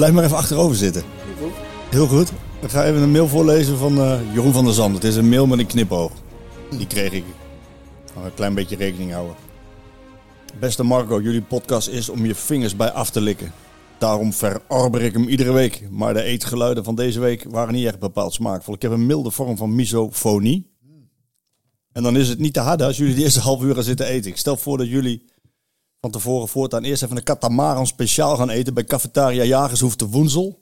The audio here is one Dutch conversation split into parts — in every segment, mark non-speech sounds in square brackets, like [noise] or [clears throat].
Blijf maar even achterover zitten. Heel goed. Ik ga even een mail voorlezen van eh, Jeroen van der Zand. Het is een mail met een knipoog. Die kreeg ik. Een klein beetje rekening houden. Beste Marco, jullie podcast is om je vingers bij af te likken. Daarom verarber ik hem iedere week. Maar de eetgeluiden van deze week waren niet echt bepaald smaakvol. Ik heb een milde vorm van misofonie. En dan is het niet te hard als jullie de eerste half uur gaan zitten eten. Ik stel voor dat jullie van tevoren voortaan eerst even een katamaran speciaal gaan eten bij Cafetaria Jagershoef te Woensel.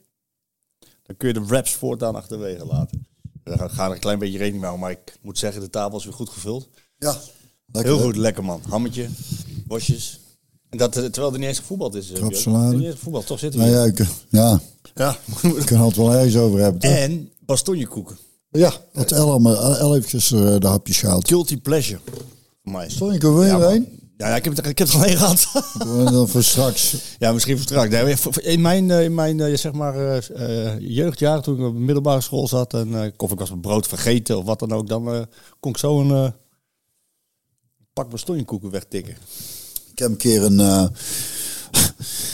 Dan kun je de wraps voortaan achterwege laten. We gaan er een klein beetje rekening mee houden, maar ik moet zeggen, de tafel is weer goed gevuld. Ja, lekker. Heel goed, lekker man. Hammetje, bosjes. En dat eh, terwijl er niet eens gevoetbald is. eh, Krap Björn. salade. Is Niet eens gevoetbald, toch zitten we Nou hier. ja, ik, ja, Ja. we kunnen het wel ergens over hebben. toch? En bastonjekoeken. Ja, dat heeft gisteren eh, de hapjes gehaald. Guilty pleasure. Voor mij. Ik er Ja, man. een? Ja, ik heb het, ik heb het alleen gehad. Dan voor straks. [laughs] Ja, misschien voor straks. Nee, in mijn, eh, in mijn eh, zeg maar, eh, jeugdjaren, toen ik op de middelbare school zat en eh, of ik was mijn brood vergeten of wat dan ook, dan kon ik zo een pak bastonjekoeken wegtikken. Ik heb een keer een,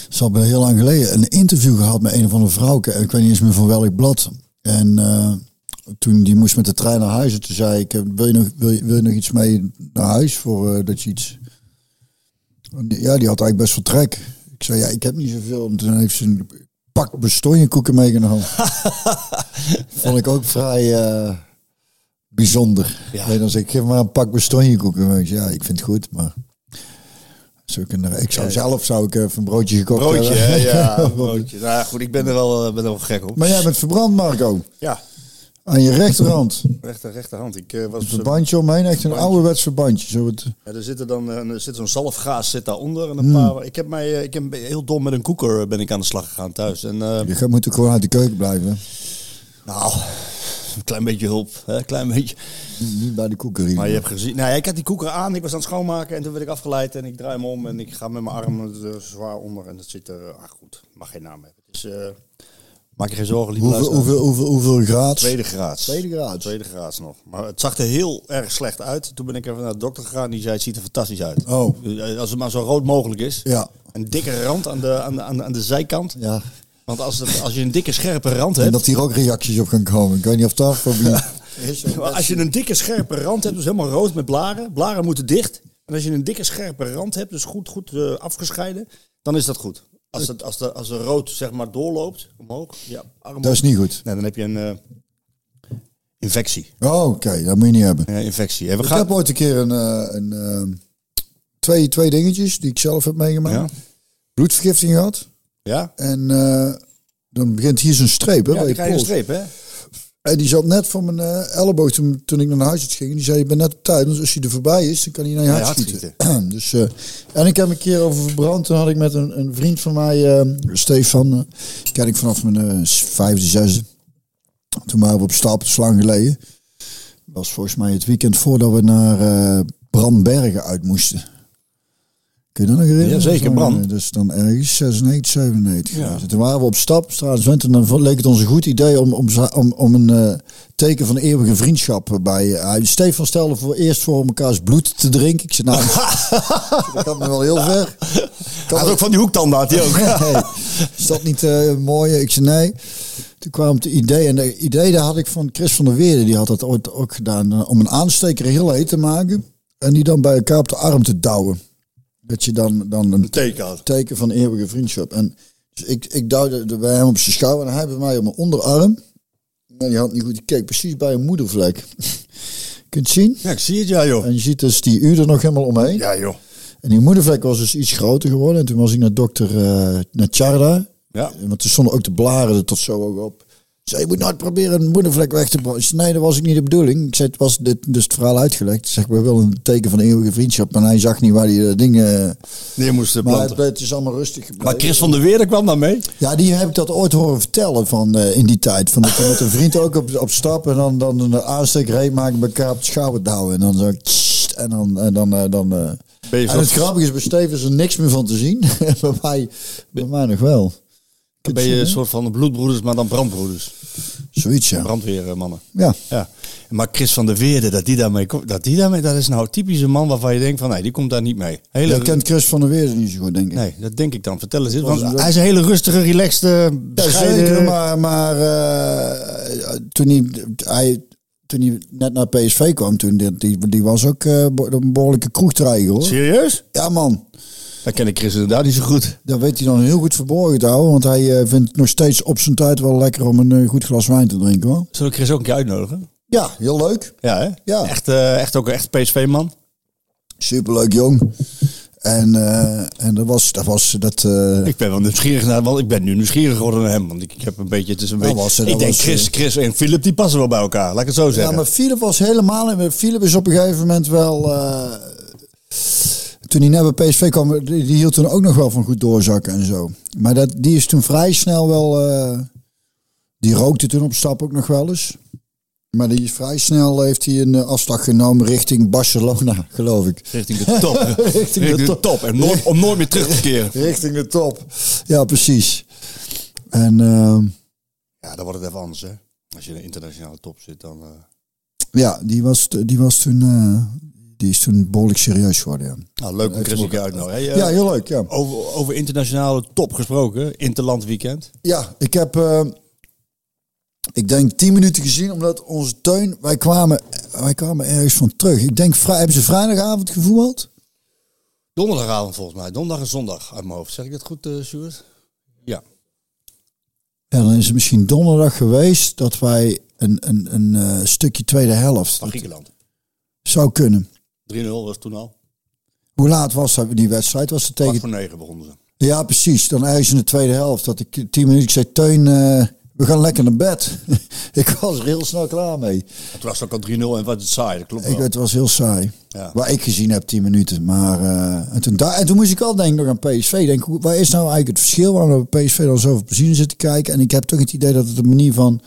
is al bij heel lang geleden, een interview gehad met een of andere vrouw. Ik weet niet eens meer van welk blad. En toen die moest met de trein naar huis. En toen zei ik, wil je nog, wil je, wil je nog iets mee naar huis voor dat je iets... Ja, die had eigenlijk best veel trek. Ik zei, ja, ik heb niet zoveel. En toen heeft ze een pak bestonjekoeken meegenomen. [laughs] Vond ik ook vrij eh, bijzonder. Ja. Nee, dan zeg ik, geef maar een pak mee. Ik zei, Ja, ik vind het goed, maar... Zo kunnen, ik zou zelf zou ik even een broodje gekocht Broodje, hebben. ja, een [laughs] broodje. Nou ja, goed, ik ben er wel, eh, ben er wel gek op. Maar jij bent verbrand, Marco. Ja, Aan je rechterhand. rechter, rechterhand. Ik eh, was... Een verbandje omheen, echt een ouderwets verbandje. Zo het, Ja, er zit er dan eh, er zit zo'n zalfgaas zit daaronder en een paar. Ik heb mij, eh, ik heb heel dom met een koeker ben ik aan de slag gegaan thuis en je gaat moet ook gewoon uit de keuken blijven. nou, een klein beetje hulp, hè, een klein beetje. Niet bij de koeker hier. Maar je hebt gezien, nou ja, ik had die koeker aan, ik was aan het schoonmaken en toen werd ik afgeleid en ik draai hem om en ik ga met mijn arm er zwaar onder en dat zit er, ah goed, mag geen naam hebben. Dus maak je geen zorgen, lieve hoeveel, hoeveel, hoeveel, hoeveel graad? Tweede graad. Tweede graad. Tweede graad nog. Maar het zag er heel erg slecht uit. Toen ben ik even naar de dokter gegaan. Die zei, het ziet er fantastisch uit. Oh. Als het maar zo rood mogelijk is. Ja. Een dikke rand aan de, aan de, aan de, aan de zijkant. Ja. Want als, het, als je een dikke scherpe rand En hebt... dat hier ook reacties op gaan komen. Ik weet niet of dat voor wie is. [laughs] Maar als je een dikke scherpe rand hebt, dus helemaal rood met blaren. Blaren moeten dicht. En als je een dikke scherpe rand hebt, dus goed, goed eh, afgescheiden, dan is dat goed. Als, het, als, de, als de rood zeg maar doorloopt, omhoog, ja, arm Dat is niet goed. Nee, dan heb je een eh, infectie. Oh, oké. Dat moet je niet hebben. Ja, infectie. En we Ik gaan... heb ooit een keer een, eh, een, eh, twee, twee dingetjes die ik zelf heb meegemaakt. Ja. Bloedvergiftiging gehad. Ja? En dan begint hier zo'n streep. Hè, Ja, dan krijg je een streep, hè? En die zat net voor mijn eh, elleboog toen, toen ik naar huis ging. En die zei, je bent net op tijd. Dus als hij er voorbij is, dan kan hij naar je hart schieten. [clears throat] dus, eh, en ik heb een keer over verbrand. Toen had ik met een, een vriend van mij, eh, Stefan, ken ik vanaf mijn vijfde, zesde. Toen waren we op stap, dat is lang geleden. was volgens mij het weekend voordat we naar Brandbergen uit moesten. Kun je dat nog herinneren? Ja, zeker, Dat is lang, Brand. eh, Dus dan ergens 96, 97. Ja. Toen waren we op stap, straat. En dan leek het ons een goed idee om, om, om, om een eh, teken van eeuwige vriendschap bij... hij Stefan stelde voor eerst voor elkaars bloed te drinken. Ik zei, nou, [laughs] dat kan me wel heel ver. Hij had ook van die hoektanden, had hij ook. [laughs] Nee, is dat niet mooi? Ik zei nee. Toen kwam het idee. En het idee daar had ik van Chris van der Weerde. Die had dat ooit ook gedaan. Om een aansteker heel heet te maken. En die dan bij elkaar op de arm te douwen. Dat je dan, dan een Teken had. teken van eeuwige vriendschap. En dus ik, ik duwde er bij hem op zijn schouder. En hij bij mij op mijn onderarm. En die had niet goed. Keek precies bij een moedervlek. [laughs] Kun je het zien? Ja, ik zie het, ja, joh. En je ziet dus die u er nog helemaal omheen. Ja, joh. En die moedervlek was dus iets groter geworden. En toen was ik naar dokter, eh naar Charda. Ja. Want er stonden ook de blaren er tot zo ook op. Zei, je moet nooit proberen een moedervlek weg te zei, Nee, dat was ik niet de bedoeling. Ik zei, het was dit, dus het verhaal uitgelegd. Ik zeg, we willen een teken van eeuwige vriendschap. Maar hij zag niet waar die eh, dingen... Die moest Maar het, het is allemaal rustig gebleven. Maar Chris van der Weerde kwam dan mee. Ja, die heb ik dat ooit horen vertellen van eh, in die tijd. Van dat we met een vriend ook op, op stap en dan, dan een aansteker heen maken, elkaar op de schouder douwen. En dan zo. tssst, en dan. En dan, eh, dan eh. Je En het grappige is, bij Steven is er niks meer van te zien. [laughs] bij, mij, bij mij nog wel. Dan ben je een soort van bloedbroeders, maar dan brandbroeders. Zoiets, ja. Brandweermannen. Ja, Ja. Maar Chris van der Weerde, dat die daarmee komt, dat die daarmee, dat is nou typisch een man waarvan je denkt van, nee, die komt daar niet mee. Hele, jij kent Chris van der Weerde niet zo goed, denk ik. Nee, dat denk ik dan. Vertel eens. Want hij is een hele rustige, relaxed, eh, Ja, bescheiden- maar, maar eh, toen, hij, hij, toen hij net naar PSV kwam, toen, die, die, was ook eh, een behoorlijke kroegtreiger, hoor. Serieus? Ja, man. Dan ken ik Chris inderdaad niet zo goed. Dat weet hij dan heel goed verborgen te houden. Want hij eh, vindt het nog steeds op zijn tijd wel lekker om een eh, goed glas wijn te drinken hoor. Zullen we Chris ook een keer uitnodigen? Ja, heel leuk. Ja, hè? Ja. Echt, eh, echt ook een echt PSV-man. Superleuk jong. En, en dat was, dat was dat. Ik ben wel nieuwsgierig naar, want ik ben nu nieuwsgierig geworden naar hem. Want ik, ik heb een beetje, het is een Dat beetje. was, ik dat denk was, Chris, Chris en Philip die passen wel bij elkaar. Laat ik het zo ja, zeggen. maar Philip was helemaal. Philip is op een gegeven moment wel. Eh, toen hij net bij PSV kwam, die, die hield toen ook nog wel van goed doorzakken en zo. Maar dat, die is toen vrij snel wel. eh, die rookte toen op stap ook nog wel eens. Maar die is vrij snel heeft hij een eh, afslag genomen richting Barcelona, [laughs] geloof ik. Richting de top. [laughs] Richting de top. top. En nooit, om nooit meer terug te keren. [laughs] Richting de top. Ja, precies. En ehm, Ja, dan wordt het even anders, hè. Als je in de internationale top zit, dan... eh, ja, die was, die was toen, eh, die is toen behoorlijk serieus geworden. Ja, Nou, leuk om Chris ook-. Hey, eh, ja heel leuk. Ja, over, over internationale top gesproken. Interland weekend. ja ik heb, eh, ik denk tien minuten gezien, omdat onze teun, wij kwamen, wij kwamen ergens van terug. Ik denk, vrij, hebben ze vrijdagavond gevoetbald? Donderdagavond volgens mij. Donderdag en zondag uit mijn hoofd. Zeg ik dat goed, Stuart? Ja. Ja, dan is het misschien donderdag geweest dat wij een, een, een eh, stukje tweede helft. Van Griekenland. 3-0 Zou kunnen. Was toen al. Hoe laat was dat, die wedstrijd? Was het tegen voor negen begonnen ze. Ja, precies. Dan ergens in de tweede helft. Dat ik tien minuten ik zei, Teun, eh, we gaan lekker naar bed. [laughs] ik was er heel snel klaar mee. Het was ook al 3-0 en wat het saai. Dat klopt Ik, wel. het was heel saai. Ja. Waar ik gezien heb, tien minuten. Maar, eh, en, toen, daar, en toen moest ik al denken nog aan PSV. Denk, waar is nou eigenlijk het verschil? Waarom we PSV dan zoveel plezier in zitten kijken? En ik heb toch het idee dat het de manier van...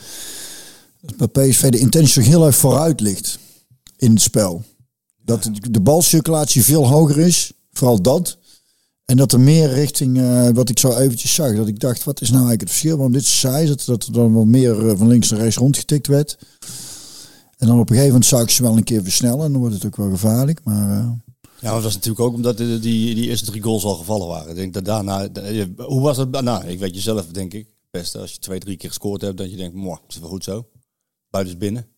dat bij PSV de intentie toch heel erg vooruit ligt in het spel. Dat de, balcirculatie veel hoger is. Vooral dat. En dat er meer richting, eh, wat ik zo eventjes zag, dat ik dacht, wat is nou eigenlijk het verschil? Waarom dit is saai, dat, dat er dan wel meer eh, van links naar rechts rondgetikt werd. En dan op een gegeven moment zou ik ze wel een keer versnellen. En dan wordt het ook wel gevaarlijk. Maar eh, Ja, maar dat was natuurlijk ook omdat die, die, eerste drie goals al gevallen waren. Ik denk dat daarna... Hoe was het daarna? Ik weet jezelf, denk ik. Het beste als je twee, drie keer gescoord hebt, dat je denkt, mooi, is het wel goed zo. Buiten is binnen.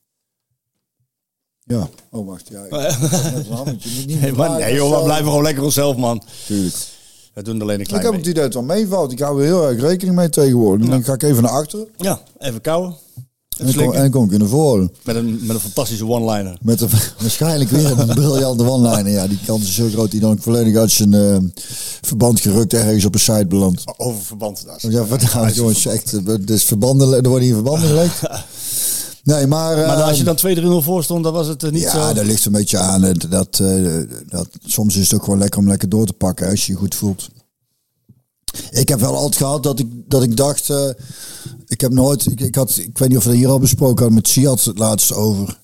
Ja. Oh, wacht. Ja, ik- [laughs] Nee, maar, nee joh, we blijven gewoon lekker onszelf, man. Tuurlijk. We doen alleen een Ik klein heb het idee dat het wel meevalt. Ik hou er heel erg rekening mee tegenwoordig. Dan ga ik even naar achteren. Ja, even kauwen. En kom, en ik weer naar voren. Met een, met een fantastische one-liner. Met een, [laughs] waarschijnlijk weer een briljante one-liner. Ja, die kans is zo groot. Die dan volledig uit zijn eh, verband gerukt ergens op een site belandt. Over verband. Nou, Ja, wat jongens, echt, eh, dus verbanden, er worden hier verbanden gelegd. [laughs] Nee, maar... Maar als je dan 2-3-0 voor stond, dan was het eh, niet ja, zo... dat ligt een beetje aan. Dat, eh, dat, soms is het ook gewoon lekker om lekker door te pakken als je je goed voelt. Ik heb wel altijd gehad dat ik, dat ik dacht... eh, ik heb nooit... Ik, ik, had, ik weet niet of we dat hier al besproken hadden met Siad het laatst over.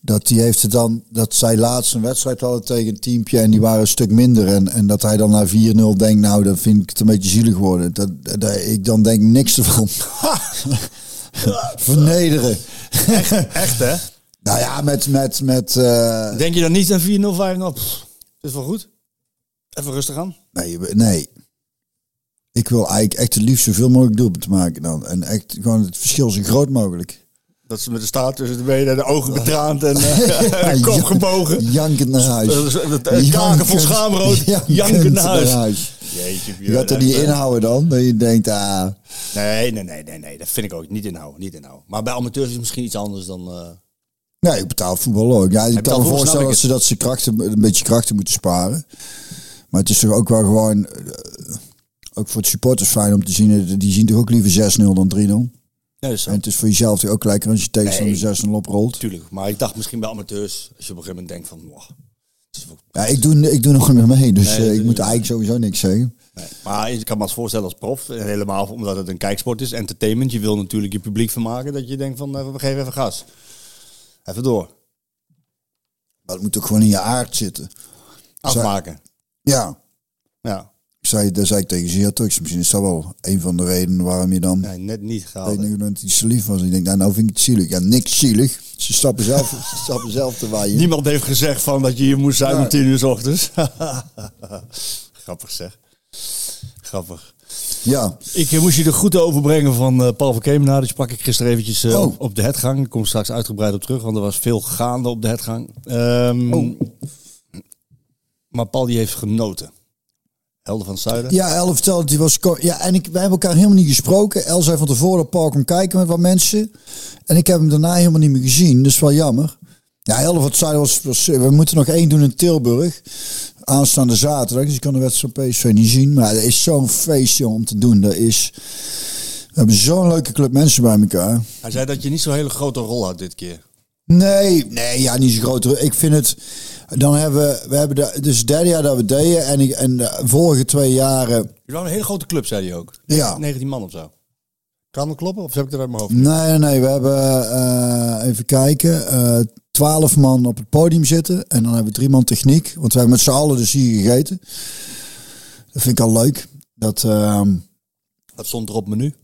Dat die heeft het dan... Dat zij laatst een wedstrijd hadden tegen een teampje en die waren een stuk minder. En, en dat hij dan na 4-0 denkt, nou, dan vind ik het een beetje zielig worden. Dat, dat, ik dan denk niks ervan. [laughs] Vernederen. Echt, hè? Nou ja, met... met, met eh, Denk je dan niet aan 4-0, 5-0? Pff, is wel goed. Even rustig aan. Nee, nee. Ik wil eigenlijk echt het liefst zoveel mogelijk doelpunten maken dan. En echt gewoon het verschil zo groot mogelijk. Dat ze met de staart tussen de benen, de ogen betraand en [laughs] eh, de kop gebogen. Jankend naar huis. Eh, Kaken vol schaamrood. Jankend naar huis. Jeetje, Je gaat er niet inhouden dan. Dat je denkt, ah... Nee, nee, nee, nee, nee. Dat vind ik ook niet inhouden. Niet inhouden. Maar bij amateurs is het misschien iets anders dan... eh, Nee, ik betaal voetbal ook. Ja, ik kan me voorstellen dat ze, dat ze krachten, een beetje krachten moeten sparen. Maar het is toch ook wel gewoon... eh, ook voor het supporters fijn om te zien. eh, Die zien toch ook liever 6-0 dan 3-0. Ja, dat is zo. En het is voor jezelf ook lekker als je tegenstander Nee. 6-0 oprolt. Tuurlijk. Maar ik dacht misschien bij amateurs, als je op een gegeven moment denkt van... wow, Ja, ik doe, ik doe nog niet meer mee, dus Nee, eh, ik moet eigenlijk sowieso niks zeggen. Nee. Maar je kan me als voorstellen als prof, en helemaal omdat het een kijksport is, entertainment. Je wil natuurlijk je publiek vermaken, dat je denkt van, eh, we geven even gas. Even door. Maar het moet ook gewoon in je aard zitten. Afmaken. Ja, Ja. Zei, dat zei ik tegen Zeertux. Misschien is dat wel een van de redenen waarom je dan... Nee, net niet gehaald. Ik denk dat het iets lief was. Ik denk, nou, nou vind ik het zielig. Ja, niks zielig. Ze stappen zelf, [laughs] ze stappen zelf te waaien. Niemand heeft gezegd van dat je hier moest zijn Ja. om tien uur s ochtends. [laughs] Grappig zeg. Grappig. Ja, Ik eh, moest je de groeten overbrengen van eh, Paul van Kemenaar. Die sprak ik gisteren eventjes eh, Oh. op, op de hetgang. Ik kom straks uitgebreid op terug, want er was veel gaande op de hetgang. Ehm, Oh. Maar Paul die heeft genoten. Helder van het Zuiden. ja El vertelde dat hij was... Ja, en ik, wij hebben elkaar helemaal niet gesproken. El zei van tevoren dat Paul kon kijken met wat mensen. En ik heb hem daarna helemaal niet meer gezien. Dus wel jammer. Ja, El van het Zuiden was, was... We moeten nog één doen in Tilburg. Aanstaande zaterdag. Dus ik kan de wedstrijd van PSV niet zien. Maar er is zo'n feest joh, om te doen. Dat is... We hebben zo'n leuke club mensen bij elkaar. Hij zei dat je niet zo'n hele grote rol had dit keer. Nee, nee, ja, niet zo groot. Ik vind het. Dan hebben we, we hebben de, dus het derde jaar dat we deden en, ik, en de vorige twee jaren. Je waren een hele grote club, zei hij ook. Ja. 19 man of zo. Kan dat kloppen? Of heb ik dat uit mijn hoofd? Nee, nee, nee, we hebben eh, even kijken, eh, twaalf man op het podium zitten en dan hebben we drie man techniek, want we hebben met z'n allen dus hier gegeten. Dat vind ik al leuk. Dat, ehm, Dat stond er op menu.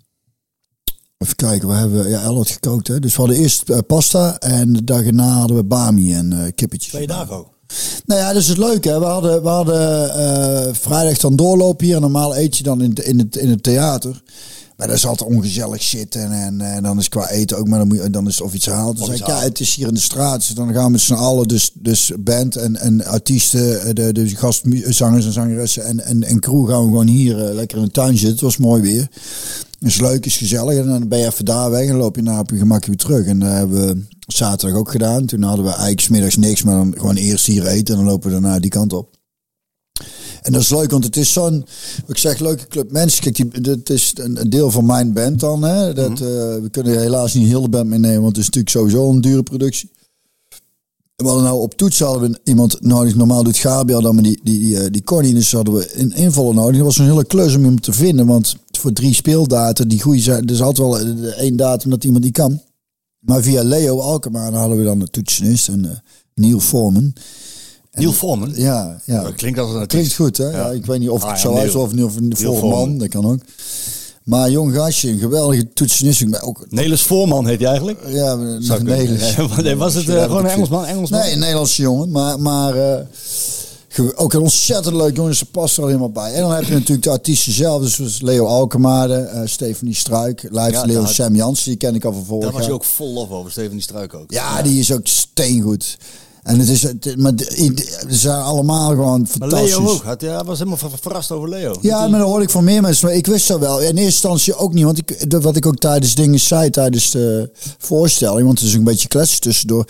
Even kijken, we hebben ja, El had gekookt, hè. Dus we hadden eerst eh, pasta en de dag erna hadden we bami en eh kippetjes. Twee dagen ook. Nou ja, dat is het leuke. Hè? We hadden, we hadden eh, vrijdag dan doorlopen hier. En normaal eet je dan in, in, het, in het theater. Maar dat is altijd ongezellig zitten. En, en dan is qua eten ook, maar dan, moet je, dan is het of iets haalt. Zeg iets ik, ja, het is hier in de straat. Dus dan gaan we met z'n allen, dus, dus band en, en artiesten, eh, de, de gastzangers en zangeressen en, en, en crew gaan we gewoon hier eh, lekker in de tuin zitten. Het was mooi weer. Het is leuk, is gezellig. En dan ben je even daar weg en loop je naar op je gemak weer terug. En dat hebben we zaterdag ook gedaan. Toen hadden we eigenlijk 's middags niks, maar dan gewoon eerst hier eten. En dan lopen we daarna die kant op. En dat is leuk, want het is zo'n, ik zeg, leuke club mensen. Kijk, die, het is een, deel van mijn band dan. Hè. Dat, eh, we kunnen helaas niet heel de band meenemen, want het is natuurlijk sowieso een dure productie. We hadden nou op toets hadden we iemand nodig. Normaal doet Gabriel dan, maar die, die, die, eh, die niet. Dus hadden we een invaller nodig. Dat was een hele klus om iemand te vinden. Want voor drie speeldaten, die goede zijn. Is altijd wel eh, één datum dat iemand die kan. Maar via Leo Alkemaar hadden we dan de toetsenist en eh, Neil Foreman. Neil Foreman. Ja, ja. Dat klinkt als een artiest. Klinkt goed, hè? Ja. ik weet niet of het Ah, ja, zo is of, of een volle Foreman. man. Dat kan ook. Maar jong gastje, een geweldige toetsenist. Ik ben ook... Nelis Voorman heet hij eigenlijk. Ja. Nelis. [laughs] Nee, was het eh, Ja, gewoon een Engelsman? Engelsman? Nee, een Nederlandse jongen. Maar, maar eh, ook een ontzettend leuk jongen. Ze past er al helemaal bij. En dan heb je natuurlijk de artiesten zelf. Dus Leo Alkemade, eh Stephanie Struik, live Ja, Leo daar- Sam Jansen. Die ken ik al van vorig Daar was je ook vol lof over, Steven Struik ook. Ja, die is ook steengoed. En het is, het, maar ze zijn allemaal gewoon Maar fantastisch. Leo ook. Had, ja, hij was helemaal ver- verrast over Leo. Ja, maar dat hoorde ik van meer mensen. Maar ik wist dat wel. In eerste instantie ook niet. Want ik, wat ik ook tijdens dingen zei, tijdens de voorstelling. Want het is een beetje kletsen tussendoor.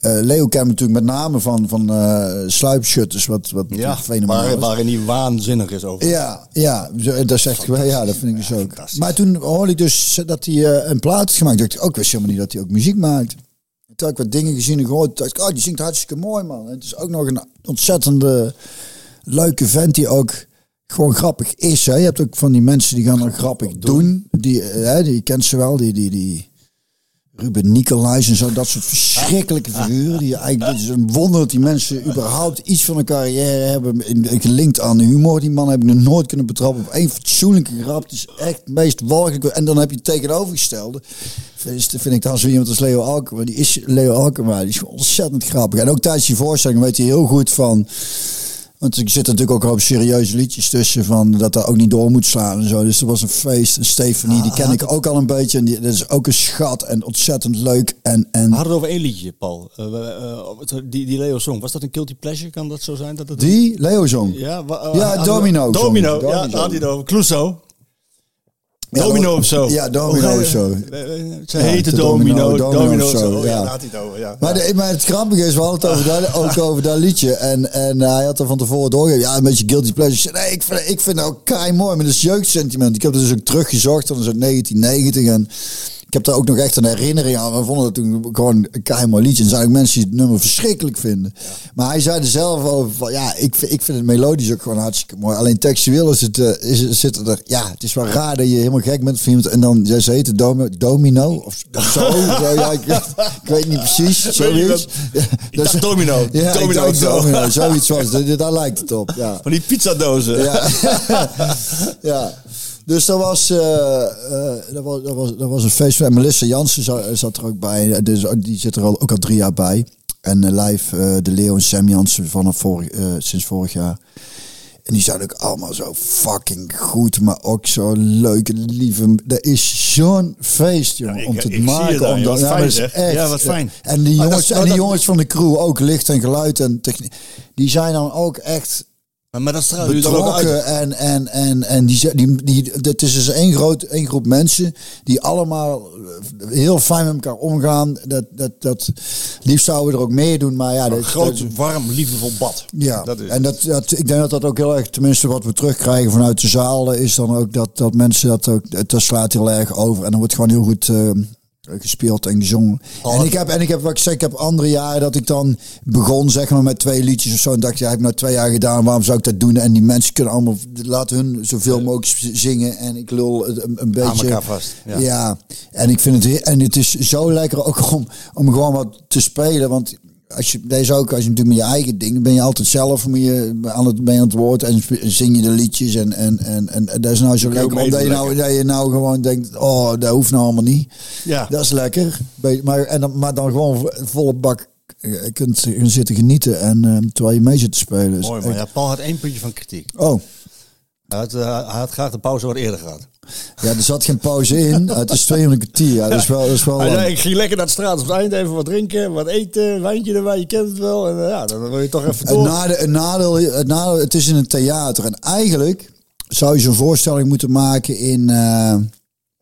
Eh, Leo kent natuurlijk met name van, van eh sluipschutters. Wat, wat Ja, fenomenaal waar, waarin hij waanzinnig is over. Ja, ja, zo- dat is echt wel. Ja, dat vind ik dus ook. fantastisch. Maar toen hoorde ik dus dat hij eh, een plaat had gemaakt. Dacht ik ook, ik wist helemaal niet dat hij ook muziek maakt. Toen had ik wat dingen gezien en gehoord. Dacht ik, oh, die zingt hartstikke mooi, man. En het is ook nog een ontzettende leuke vent die ook gewoon grappig is. Hè. Je hebt ook van die mensen die gaan dan grappig doen. Die, eh, hè, die kent ze wel, die, die, die Ruben Nicolais en zo. Dat soort verschrikkelijke figuren. Die eigenlijk, het is een wonder dat die mensen überhaupt iets van een carrière hebben. in- in- Gelinkt aan humor. Die man heb ik nog nooit kunnen betrappen op één fatsoenlijke grap. Het is echt het meest walgelijk. En dan heb je het tegenovergestelde. Vind vind ik dan zo iemand als Leo Alkema. Die is Leo Alkema. Die is ontzettend grappig. En ook tijdens die voorstelling weet hij heel goed van... Want ik zit natuurlijk ook op serieuze liedjes tussen van dat dat ook niet door moet slaan en zo. Dus er was een feest. En Stephanie, die ken ik ook al een beetje. En die, dat is ook een schat en ontzettend leuk. En, en We hadden het over één liedje, Paul. Eh, we- eh, die, die Leo Song. Was dat een guilty pleasure? Kan dat zo zijn? Dat het die, Leo Zong. Ja, eh, Ja, Domino Song. Domino, ja, Domino. daar had hij het over. Clouseau. Domino dat- of zo. Ja, Domino of zo. eh, eh, Ze heette Domino, Domino, of zo. zo, Oh, ja, hij het over, ja. Maar, de, maar het grappige is, we hadden het over dat, ook over dat liedje. En, en eh, hij had er van tevoren doorgegeven. Ja, een beetje guilty pleasure. Nee, ik vind, ik vind ook kei mooi. Maar dat is jeugdsentiment. Ik heb het dus ook teruggezocht. Dat is uit 1990. En heb daar ook nog echt een herinnering aan. We vonden het toen gewoon een keihard liedje. En er zijn ook mensen die het nummer verschrikkelijk vinden. Maar hij zei er zelf over van, ja, ik, vind- ik vind het melodisch ook gewoon hartstikke mooi. Alleen textueel is het, eh, is, het- zit er, ja, het is wel raar dat je helemaal gek bent van iemand. En dan, ja, ze Domi- Domino of, of zo. [laughs] zo ja, ik, ik weet niet precies, zoiets. [laughs] Ik dacht domino. Ja, ik domino domino, [laughs] zoiets was het. Daar lijkt het op, ja. Van die pizzadozen. Ja. ja. Dus dat was, eh, eh, dat, was, dat, was, dat was een feest. En Melissa Jansen zat, zat er ook bij. Dus, die zit er al, ook al drie jaar bij. En eh, live de Leo en Sam Jansen vanaf vorig, sinds vorig jaar. En die zijn ook allemaal zo fucking goed, maar ook zo leuk en lieve. Dat is zo'n feest, jongen, om te maken. om dat- dat is zeg. Ja, wat fijn. En die jongens, dat- en die jongens van de crew, ook licht en geluid en techniek, die zijn dan ook echt Maar, maar dat straalt betrokken en, en, en, en die, die, die, het is dus één, groot, één groep mensen die allemaal eh, heel fijn met elkaar omgaan. Dat, dat, dat, liefst zouden we er ook mee doen, maar ja, dat, Een groot, dat- warm, liefdevol bad. ja, Dat is en dat, dat, ik denk dat dat ook heel erg, tenminste wat we terugkrijgen vanuit de zaal, eh, is dan ook dat, dat mensen dat ook, dat slaat heel erg over. En dan wordt gewoon heel goed eh, gespeeld en gezongen. Oh, en ik heb, en ik heb, wat ik zeg, ik heb andere jaren dat ik dan begon, zeg maar, met twee liedjes of zo. En dacht, ja, heb ik nou twee jaar gedaan, waarom zou ik dat doen? En die mensen kunnen allemaal, laat hun zoveel mogelijk zingen. En ik lul een, een beetje. elkaar vast, ja. Ja. en ik vind het, he- en het is zo lekker ook om, om gewoon wat te spelen. Want als je deze ook, als je natuurlijk met je eigen ding, ben je altijd zelf moet je aan het, ben je aan het woord en zing je de liedjes. En, en, en, en, dat is nou zo lekker, omdat je nou, dat je nou gewoon denkt, oh, dat hoeft nou allemaal niet. Ja. Dat is lekker. Maar, en dan, maar dan gewoon vo- volle bak eh, kunt zitten genieten en eh, terwijl je mee zit te spelen. Is Mooi man. echt- Ja, Paul had één puntje van kritiek. Oh, Hij had, eh, hij had graag de pauze wat eerder gehad. ja, er zat geen pauze in. [laughs] Het is 200 kwartier. Ja, dat is wel, dat is wel ik ging lekker naar de straat op het eind even wat drinken, wat eten, wijntje erbij, je kent het wel. En eh, ja, dan wil je toch even Het door. nadeel, het, nadeel, het nadeel, het is in een theater. En eigenlijk zou je zo'n voorstelling moeten maken in...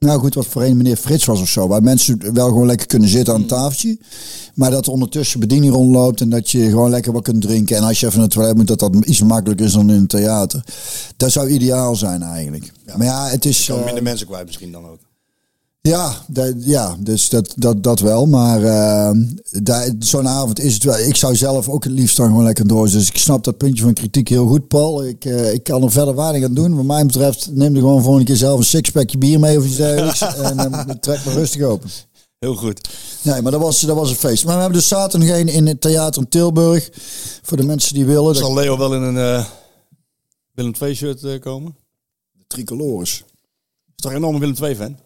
nou goed, wat voor een meneer Frits was of zo. Waar mensen wel gewoon lekker kunnen zitten aan een tafeltje. Maar dat er ondertussen bediening rondloopt. En dat je gewoon lekker wat kunt drinken. En als je even naar het toilet moet, dat dat iets makkelijker is dan in een theater. Dat zou ideaal zijn eigenlijk. Maar ja, het is... Zo eh, minder mensen kwijt misschien dan ook. Ja, dat, ja dus dat, dat, dat wel. Maar eh, daar- zo'n avond is het wel. Ik zou zelf ook het liefst dan gewoon lekker door. Dus ik snap dat puntje van kritiek heel goed, Paul. Ik, eh, ik kan er verder weinig aan doen. Wat mij betreft, neem er gewoon volgende keer zelf een sixpackje bier mee of iets dergelijks. en eh, trek me rustig open. Heel goed. Nee, maar dat was, dat was een feest. Maar we hebben dus zaterdag een in het theater in Tilburg. Voor de mensen die willen. Zal De Leo wel in een eh Willem II shirt eh, komen? tricolores. Is toch een enorme Willem II fan?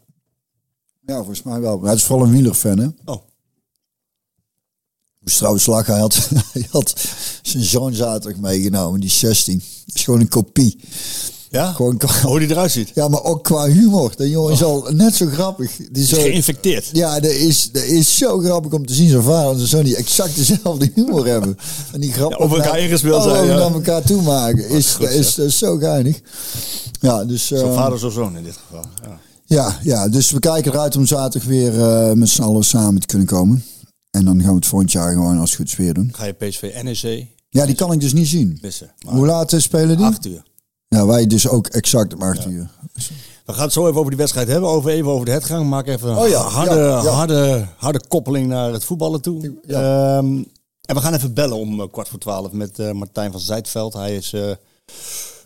Ja, volgens mij wel. Hij is vooral een wielerfan, hè? Oh. moest trouwens lachen. Hij had, [laughs] hij had zijn zoon zaterdag meegenomen, die is 16. Dat is gewoon een kopie. Ja? Gewoon, Hoe die eruit ziet. ja, maar ook qua humor. Dat jongen is al net zo grappig. Die zo, Geïnfecteerd. ja, dat is, dat is zo grappig om te zien. Zijn vader en zijn zoon die exact dezelfde humor [laughs] hebben. En die grappen Ja, over elkaar ingespeeld zijn, over ja. naar elkaar toe maken. Is, goed, is, zo geinig. Ja, dus... Zo'n eh, vader, zo'n zoon in dit geval. Ja. Ja, ja, dus we kijken eruit om zaterdag weer eh, met z'n allen samen te kunnen komen. En dan gaan we het volgend jaar gewoon als het goed is weer doen. Ga je PSV NEC Ja, die kan ik dus niet zien. missen. Maar Hoe laat eh, spelen die? Acht uur. Ja, wij dus ook exact om acht uur. We gaan het zo even over die wedstrijd hebben. Over even over de hetgang. Maak even een Oh ja, harde, ja. Harde, harde koppeling naar het voetballen toe. Ehm, en we gaan even bellen om eh, kwart voor twaalf met Martijn van Zijtveld. Hij is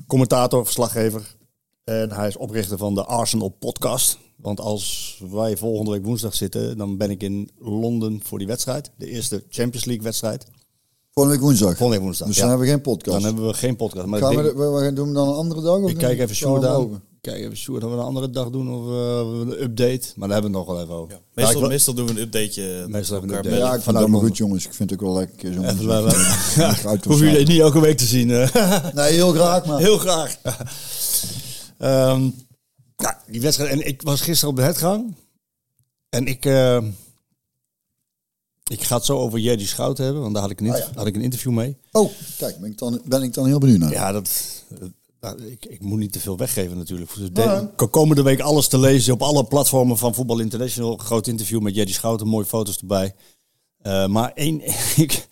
commentator, verslaggever. En hij is oprichter van de Arsenal podcast. Want als wij volgende week woensdag zitten, dan ben ik in Londen voor die wedstrijd. De eerste Champions League wedstrijd. Volgende week woensdag. Volgende week woensdag. Dus ja. dan hebben we geen podcast. Dan hebben we geen podcast. Maar Gaan ik we, we, we gaan doen dan een andere dag? Of ik kijk even Gaan Sjoerd we aan. Kijk even Sjoerd of we een andere dag doen of eh, een update. Maar daar hebben we het nog wel even over. Ja, Meestal, meestal doen we een updateje. Meestal even een elkaar update. bellen. Ja, ik vind maar goed jongens. Ik vind het ook wel lekker. Zo Even wel- [laughs] [laughs] Hoef je niet elke week te zien. eh. Nee, heel graag maar. Heel graag. [laughs] Ehm, nou, die wedstrijd. En ik was gisteren op de hetgang. En ik, eh, ik ga het zo over Jerry Schout hebben. Want daar had ik, een, Ah, had ik een interview mee. Oh, kijk, ben ik dan, ben ik dan heel benieuwd naar. Ja, dat, ik, ik moet niet te veel weggeven natuurlijk. Dus de. Komende week alles te lezen op alle platformen van Voetbal International. Groot interview met Jerry Schouten, mooie foto's erbij. Eh, maar één, [laughs] ik,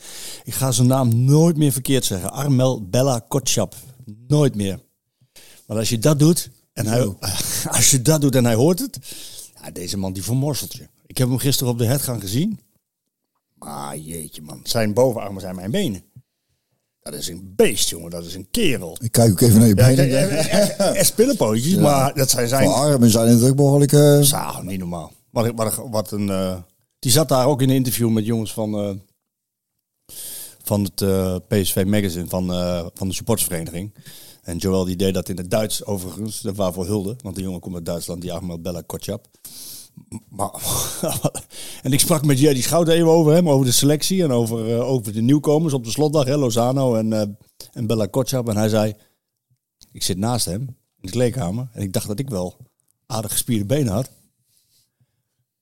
ik ga zijn naam nooit meer verkeerd zeggen. Armel Bella Kotschap. Nooit meer. Maar als je dat doet en hij, [laughs] als je dat doet en hij hoort het, Ja, deze man die vermorselt je. Ik heb hem gisteren op de headgang gezien. Maar jeetje man, zijn bovenarmen zijn mijn benen. Dat is een beest, jongen. Dat is een kerel. Ik kijk ook even naar je benen. ja, echt spillepootjes, maar dat zijn zijn... Voor armen zijn natuurlijk behoorlijk... eh, Zo, niet normaal. Wat, wat, wat een, eh, die zat daar ook in een interview met jongens van, eh, van het PSV Magazine, van, van de supportersvereniging. En Joel die deed dat in het Duits overigens, dat waarvoor hulde. Want de jongen komt uit Duitsland, die Ahmed Bella Kotschap. Maar, [laughs] en ik sprak met Jerry Schout even over hem, over de selectie en over, eh, over de nieuwkomers op de slotdag, hè, Lozano en, eh, en Bella Kotschap. En hij zei, ik zit naast hem in de kleedkamer en ik dacht dat ik wel aardig gespierde benen had.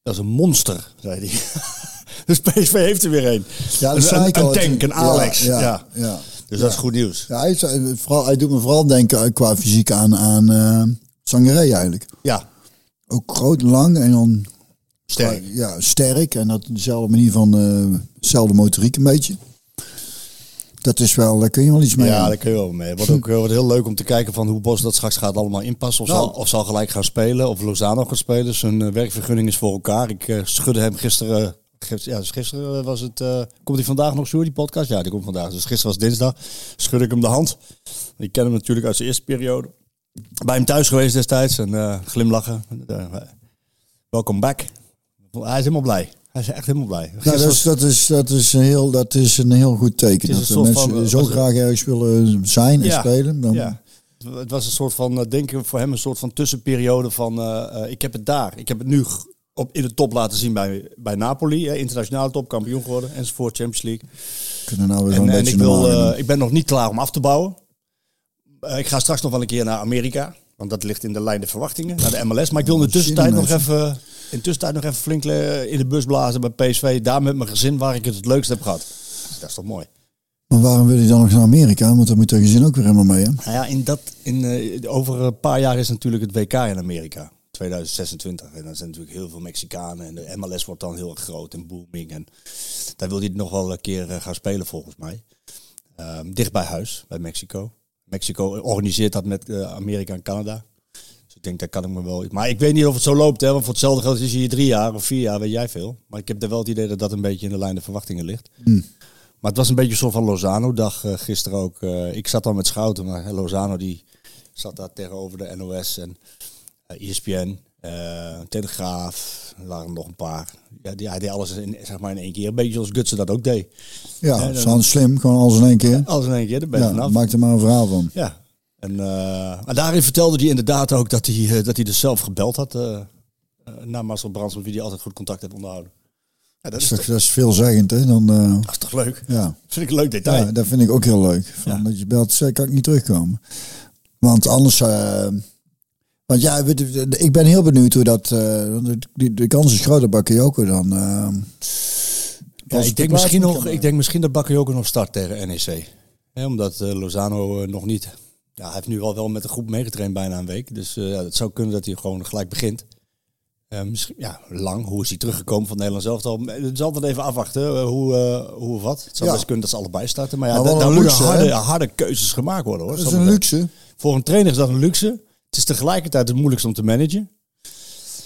Dat is een monster, zei hij. [laughs] dus PSV heeft er weer een. Ja, een, een, tank, een Alex. Ja, ja, ja. Dus dat is goed nieuws. Ja, hij, is- hij- vooral, hij doet me vooral denken eh, qua fysiek aan, aan eh Sangaré eigenlijk. Ja, Ook groot, lang en dan sterk. ja, sterk. En dat dezelfde manier van eh, dezelfde motoriek een beetje. Dat is wel, daar kun je wel iets mee. Ja, aan. daar kun je wel mee. Wordt ook eh, wordt heel leuk om te kijken van hoe Bos dat straks gaat allemaal inpassen. Of, Nou. zal, of zal gelijk gaan spelen. Of Lozano gaat spelen. Zijn eh, werkvergunning is voor elkaar. Ik eh, schudde hem gisteren... Ja, dus gisteren was het... eh, komt hij vandaag nog zo, die podcast? Ja, die komt vandaag. Dus gisteren was dinsdag. Schudde ik hem de hand. Ik ken hem natuurlijk uit zijn eerste periode. Bij hem thuis geweest destijds. En eh, glimlachen. Eh, welkom back. Hij is helemaal blij. Hij is echt helemaal blij. Nou, dat, is, dat, is, dat, is een heel, dat is een heel goed teken. Dat de mensen van, eh, zo graag ergens willen zijn en Ja. spelen. Dan, Ja. Het was een soort van, eh, denk ik, voor hem een soort van tussenperiode van, eh, eh, ik heb het daar. Ik heb het nu op, in de top laten zien bij, bij Napoli. Hè, internationale top, kampioen geworden, enzovoort, Champions League. kunnen nou weer En, zo'n en ik, wil, eh, ik ben nog niet klaar om af te bouwen. Eh, ik ga straks nog wel een keer naar Amerika. Want dat ligt in de lijn der verwachtingen, naar de MLS. Maar ik wil in de tussentijd nog even, in de tussentijd nog even flink eh, in de bus blazen bij PSV. Daar met mijn gezin, waar ik het het leukst heb gehad. Dat is toch mooi. Maar waarom wil je dan nog naar Amerika? Want dan moet je gezin ook weer helemaal mee. Hè? Nou ja, in dat, in, over een paar jaar is natuurlijk het WK in Amerika. 2026. En dan zijn natuurlijk heel veel Mexicanen. En de MLS wordt dan heel erg groot en booming. En daar wil hij nog wel een keer eh, gaan spelen volgens mij. Ehm, dicht bij huis, bij Mexico. Mexico organiseert dat met eh, Amerika en Canada. Dus ik denk, daar kan ik me wel... Maar ik weet niet of het zo loopt, hè. Want voor hetzelfde geld is hij hier drie jaar of vier jaar, weet jij veel. Maar ik heb er wel het idee dat dat een beetje in de lijn der verwachtingen ligt. Maar het was een beetje soort van Lozano-dag eh, gisteren ook. Ik zat dan met Schouten, maar Lozano die zat daar tegenover de NOS en ESPN, eh, Telegraaf. Er waren nog een paar. Ja, die, hij deed alles in, zeg maar in één keer. Een beetje zoals Gutsen dat ook deed. Ja, wel slim. Gewoon alles in één keer. Alles in één keer, daar ben je Ja, vanaf. maak er maar een verhaal van. Ja. En, eh, maar daarin vertelde hij inderdaad ook dat hij, eh, dat hij dus zelf gebeld had eh, eh, naar Marcel Brands, met wie hij altijd goed contact heeft onderhouden. Ja, dat, is toch, dat is veelzeggend, hè? Dan, eh, dat is toch leuk? ja. Vind ik een leuk detail. ja, dat vind ik ook heel leuk. Van, Ja. Dat je belt, zeg, kan ik niet terugkomen. Want anders... want ja, ik ben heel benieuwd hoe dat... want de, de, kans is groot dat Bakayoko dan... eh, Ja, ik, denk de misschien nog, ik denk misschien dat Bakayoko nog start tegen NEC. Omdat eh, Lozano eh, nog niet... Ja, hij heeft nu al wel met de groep meegetraind bijna een week. Dus ja, het zou kunnen dat hij gewoon gelijk begint. Misschien, ja, lang. Hoe is hij teruggekomen van Nederland zelf? al? Het is altijd even afwachten hoe, hoe of wat. Het zou Ja. best kunnen dat ze allebei starten. Maar ja, Maar daar moeten harde, harde keuzes gemaakt worden. hoor. Dat is een luxe. Voor een trainer is dat een luxe. Het is tegelijkertijd het moeilijkste om te managen.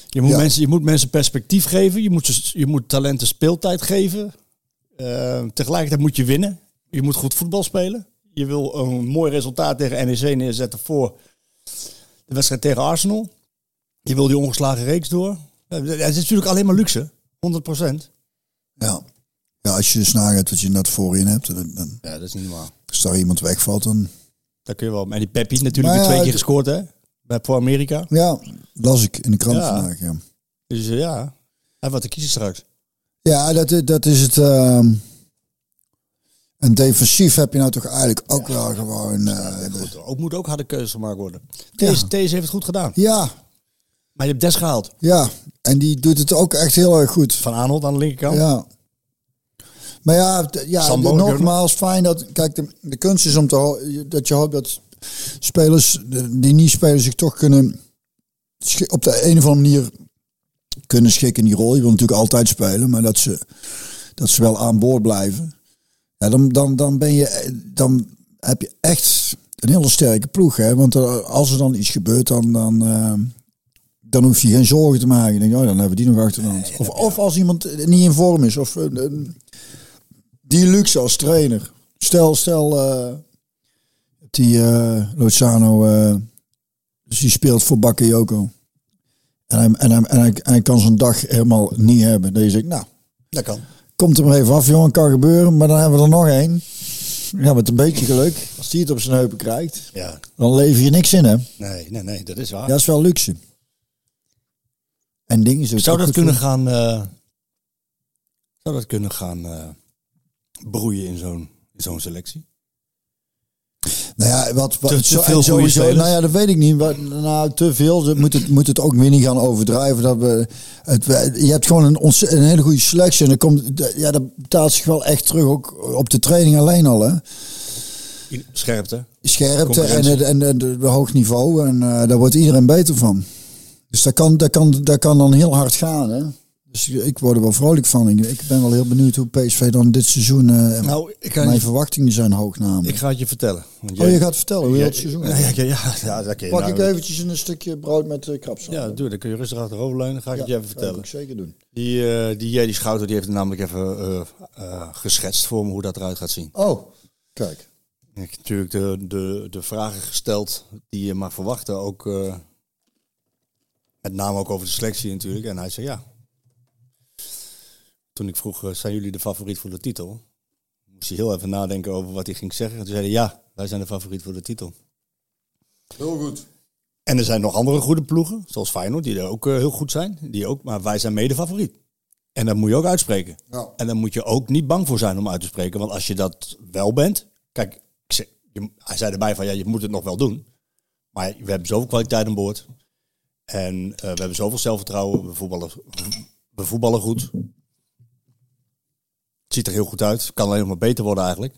Je moet, Ja. mensen, je moet mensen perspectief geven. Je moet, ze- je moet talenten speeltijd geven. Eh, tegelijkertijd moet je winnen. Je moet goed voetbal spelen. Je wil een mooi resultaat tegen NEC neerzetten voor de wedstrijd tegen Arsenal. Je wil die ongeslagen reeks door. Het is natuurlijk alleen maar luxe. 100%. Ja. ja, als je dus nagaat wat je net voorin hebt. Dan, dan, Ja, dat is niet normaal. als daar iemand wegvalt, dan... Daar kun je wel. En die Peppi natuurlijk Maar weer ja, twee keer gescoord hè. Bij, voor Amerika. Ja, las ik in de krant Ja. vandaag, ja. Dus eh, ja, heeft wat te kiezen straks. Ja, dat, is- dat is het. ehm en defensief heb je nou toch eigenlijk ook wel gewoon. Goed, ook moet ook harde keuzes gemaakt worden. Ja. Deze, deze heeft het goed gedaan. ja, Maar je hebt Des gehaald. ja. En die doet het ook echt heel erg goed. Van Arnold aan de linkerkant. Ja. Maar ja, ja nogmaals, fijn dat. Kijk, de, de kunst is om te, dat je hoopt dat spelers die niet spelen zich toch kunnen. op de een of andere manier kunnen schikken in die rol. Je wil natuurlijk altijd spelen, maar dat ze, dat ze wel aan boord blijven. Ja, dan, dan, dan, ben je, dan heb je echt een hele sterke ploeg. Hè? Want er- als er dan iets gebeurt, dan, dan, eh, Dan hoef je geen zorgen te maken. Dan oh, dan hebben we die nog achter de hand. Of, of als iemand eh, niet in vorm is. Of eh, eh, die luxe als trainer. Stel, stel eh, die eh, Lozano, eh, dus die speelt voor Bakayoko. En hij, en, hij, en, hij, en hij kan zo'n dag helemaal niet hebben. Dat je zegt, nou, Dat kan. komt er maar even af, jongen, kan gebeuren. Maar dan hebben we er nog één. Ja, met een beetje geluk. Als die het op zijn heupen krijgt, Ja, dan lever je niks in, hè? nee, nee, nee, dat is waar. Dat is wel luxe. En dingen Zou dat kunnen gaan, eh, zou dat kunnen gaan eh, broeien in zo'n in zo'n selectie? Nou ja, wat, wat Te- zo- veel sowieso, nou ja, dat weet ik niet. Wat, nou, te veel. Ze moet het, moet het ook weer niet gaan overdrijven. Dat we, het, we- je hebt gewoon een, een hele goede selectie. En dan komt, ja, dat betaalt zich wel echt terug. Ook op de training alleen al, hè? Scherpte. Scherpte en, en, en het hoog niveau. En eh, daar wordt iedereen beter van. Dus dat kan, dat, kan, dat kan dan heel hard gaan, hè? Dus ik word er wel vrolijk van. Ik, ben wel heel benieuwd hoe PSV dan dit seizoen... eh, Nou, ik mijn je, verwachtingen zijn hoog namelijk. ik ga het je vertellen. Want Oh, je gaat vertellen hoe heel het seizoen ja, ja, ja, dat je Pak nou- ik eventjes een stukje brood met uh, krapsel. Ja, doe, dan kun je rustig achteroverleunen. Ga ik het je even Dat vertellen. ik zeker doen. Die, eh die Jerry Schouten die heeft het namelijk even geschetst voor me hoe dat eruit gaat zien. Oh, kijk. Ik heb natuurlijk de, de, de vragen gesteld die je mag verwachten. Ook met name ook over de selectie natuurlijk. En hij zei ja. Toen ik vroeg, eh, zijn jullie de favoriet voor de titel? Moest hij heel even nadenken over wat hij ging zeggen. En toen zei hij ja, wij zijn de favoriet voor de titel. Heel goed. En er zijn nog andere goede ploegen, zoals Feyenoord, die er ook eh, heel goed zijn. Die ook, maar wij zijn mede favoriet. En dat moet je ook uitspreken. Ja. En daar moet je ook niet bang voor zijn om uit te spreken. Want als je dat wel bent. Kijk, je- hij zei erbij van ja, je moet het nog wel doen. Maar we hebben zoveel kwaliteit aan boord. En eh, we hebben zoveel zelfvertrouwen. We voetballen, we voetballen goed. Het ziet er heel goed uit. Kan alleen nog maar beter worden eigenlijk.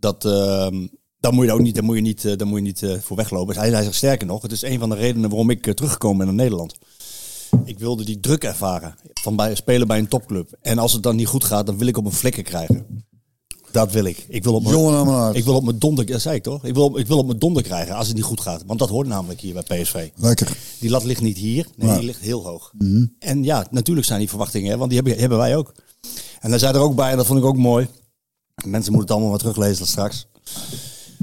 Dat, daar moet je ook niet, daar moet je niet, eh, daar moet je niet eh, voor weglopen. Hij, hij zegt sterker nog, het is een van de redenen waarom ik eh, teruggekomen ben naar Nederland. Ik wilde die druk ervaren van bij, spelen bij een topclub. En als het dan niet goed gaat, dan wil ik op mijn flikken krijgen. Dat wil ik. Ik wil op mijn, ik wil op mijn donder, dat zei ik toch? Ik wil, op- ik wil op mijn donder krijgen als het niet goed gaat. Want dat hoort namelijk hier bij PSV. Lekker. Die lat ligt niet hier, nee, die ligt heel hoog. En ja, natuurlijk zijn die verwachtingen, hè, want die hebben, hebben wij ook. En hij zei er ook bij, en dat vond ik ook mooi. Mensen moeten het allemaal maar teruglezen straks.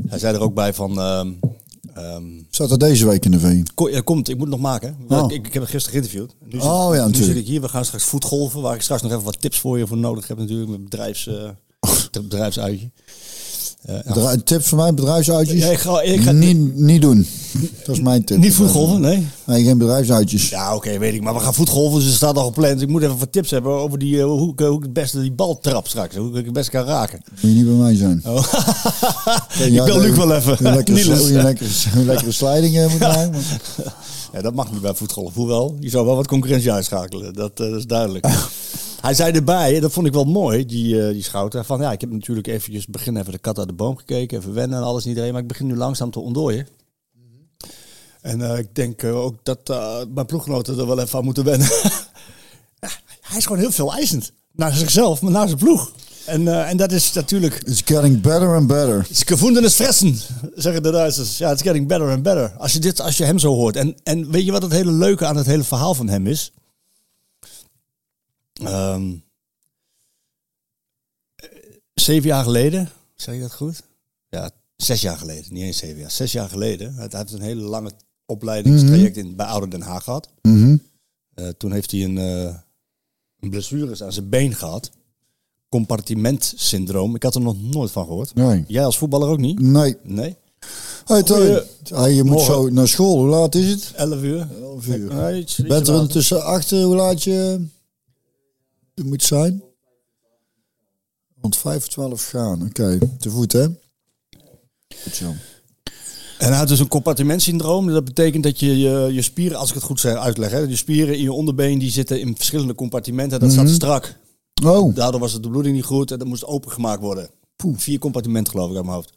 Hij zei er ook bij van... ehm, ehm, Zat er deze week in de V? Ko- ja, komt, ik moet het nog maken. Oh. Ik, ik heb het gisteren geïnterviewd. Nu, zit, Oh, ja, nu natuurlijk. zit ik hier. We gaan straks voetgolven. Waar ik straks nog even wat tips voor je voor nodig heb natuurlijk. Met bedrijfs, eh bedrijfsuitje. Eh, nou, Bedrijf- tip van mij, bedrijfsuitjes? ja, ik ga, ik ga niet, niet doen. Dat is mijn tip. niet voetgolven, nee. Nee, geen bedrijfsuitjes. Ja, oké, weet ik. Maar we gaan voetgolven, dus er staat al gepland. Ik moet even wat tips hebben over die, eh, hoe, ik, hoe ik het beste die bal trap straks. Hoe ik het best kan raken. Moet je niet bij mij zijn. Oh. [laughs] ik Ja, bel Luc wel even. Hoe lekkere, hoe je lekkere, hoe lekkere sliding eh, moet maken. [laughs] Ja, dat mag niet bij voetgolf. Hoewel, je zou wel wat concurrentie uitschakelen. Dat, eh, dat is duidelijk. [laughs] Hij zei erbij, dat vond ik wel mooi, die, eh die schouder. Van ja, ik heb natuurlijk eventjes begin even de kat uit de boom gekeken. Even wennen en alles niet iedereen. Maar ik begin nu langzaam te ontdooien. En eh, ik denk eh, ook dat mijn ploeggenoten er wel even aan moeten wennen. [laughs] Hij is gewoon heel veel eisend. Naar zichzelf, maar naar zijn ploeg. En, en dat is natuurlijk... It's getting better and better. Het is gevonden is fressen, zeggen de Duitsers. Ja, it's getting better and better. Als je, dit, als je hem zo hoort. En, en weet je wat het hele leuke aan het hele verhaal van hem is? Ehm, eh, zeven jaar geleden, zeg je dat goed? Ja, zes jaar geleden, niet eens zeven jaar. Zes jaar geleden. Hij heeft een hele lange opleidingstraject in, bij Ouder Den Haag gehad. Mhm. Eh, toen heeft hij een, eh een blessure aan zijn been gehad. Compartimentsyndroom. Ik had er nog nooit van gehoord. Nee. Jij als voetballer ook niet? Nee. Nee? Hey. Hey, je moet Morgen. zo naar school. Hoe laat is het? 11 uur? 11 uur. Iets Bent er ondertussen achter hoe laat je het moet zijn? Rond 5 of 12 gaan. Oké, te voet hè? Goed zo. En hij had dus een compartimentsyndroom. Dat betekent dat je, je je spieren, als ik het goed zeg, uitleg, hè, je spieren in je onderbeen die zitten in verschillende compartimenten. Dat zat strak. Oh, Daardoor was het de bloeding niet goed en dat moest opengemaakt worden. Vier compartimenten geloof ik uit mijn hoofd.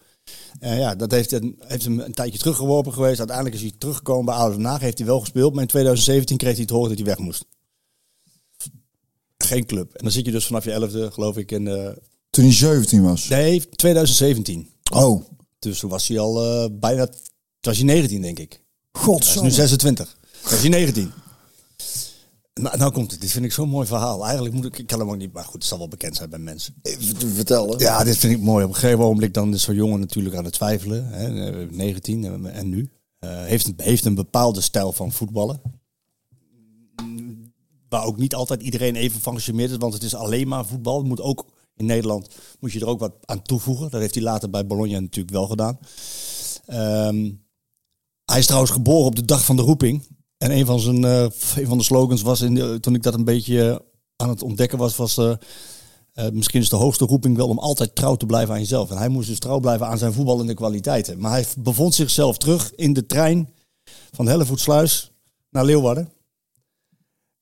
En ja, dat heeft, hem- heeft hem een tijdje teruggeworpen geweest. Uiteindelijk is hij teruggekomen bij Oude Den Haag. Heeft hij wel gespeeld. Maar in 2017 kreeg hij te horen dat hij weg moest. Geen club. En dan zit je dus vanaf je elfde, geloof ik, in... eh toen hij 17 was. nee, 2017. Oh, Dus toen was hij al eh, bijna... Toen was hij 19, denk ik. Hij is nu godsamme. 26. Toen was hij 19. Nou, nou komt het. Dit vind ik zo'n mooi verhaal. Eigenlijk moet ik, ik kan hem ook niet, maar goed, het zal wel bekend zijn bij mensen. Vertellen. Ja, dit vind ik mooi. Op een gegeven ogenblik dan is zo'n jongen natuurlijk aan het twijfelen. Hè, eh, 19 en, en nu. Eh, heeft, heeft een bepaalde stijl van voetballen. Waar ook niet altijd iedereen even van gecharmeerd is. Want het is alleen maar voetbal. Moet ook in Nederland moet je er ook wat aan toevoegen. Dat heeft hij later bij Bologna natuurlijk wel gedaan. Ehm, hij is trouwens geboren op de dag van de roeping. En een van, zijn, eh, een van de slogans was, in toen ik dat een beetje aan het ontdekken was, was eh, eh, misschien is de hoogste roeping wel om altijd trouw te blijven aan jezelf. En hij moest dus trouw blijven aan zijn voetballende kwaliteiten. Maar hij bevond zichzelf terug in de trein van Hellevoetsluis naar Leeuwarden.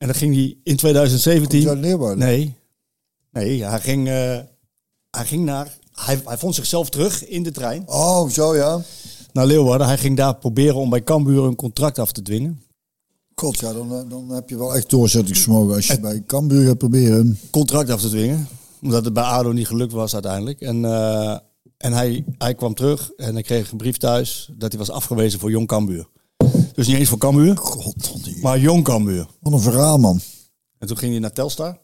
En dan ging hij in 2017... Komt hij uit Leeuwarden? Nee, nee hij, ging, eh, hij ging naar... Hij, hij vond zichzelf terug in de trein Oh, zo ja. naar Leeuwarden. Hij ging daar proberen om bij Cambuur een contract af te dwingen. God, ja, dan, eh, dan heb je wel echt doorzettingsvermogen als je bij Cambuur gaat proberen. Contract af te dwingen. Omdat het bij ADO niet gelukt was uiteindelijk. En, eh, en hij, hij kwam terug en hij kreeg een brief thuis dat hij was afgewezen voor Jong Cambuur. Dus niet eens voor Cambuur, God, maar Jong Cambuur. wat een verhaal, man. En toen ging hij naar Telstar.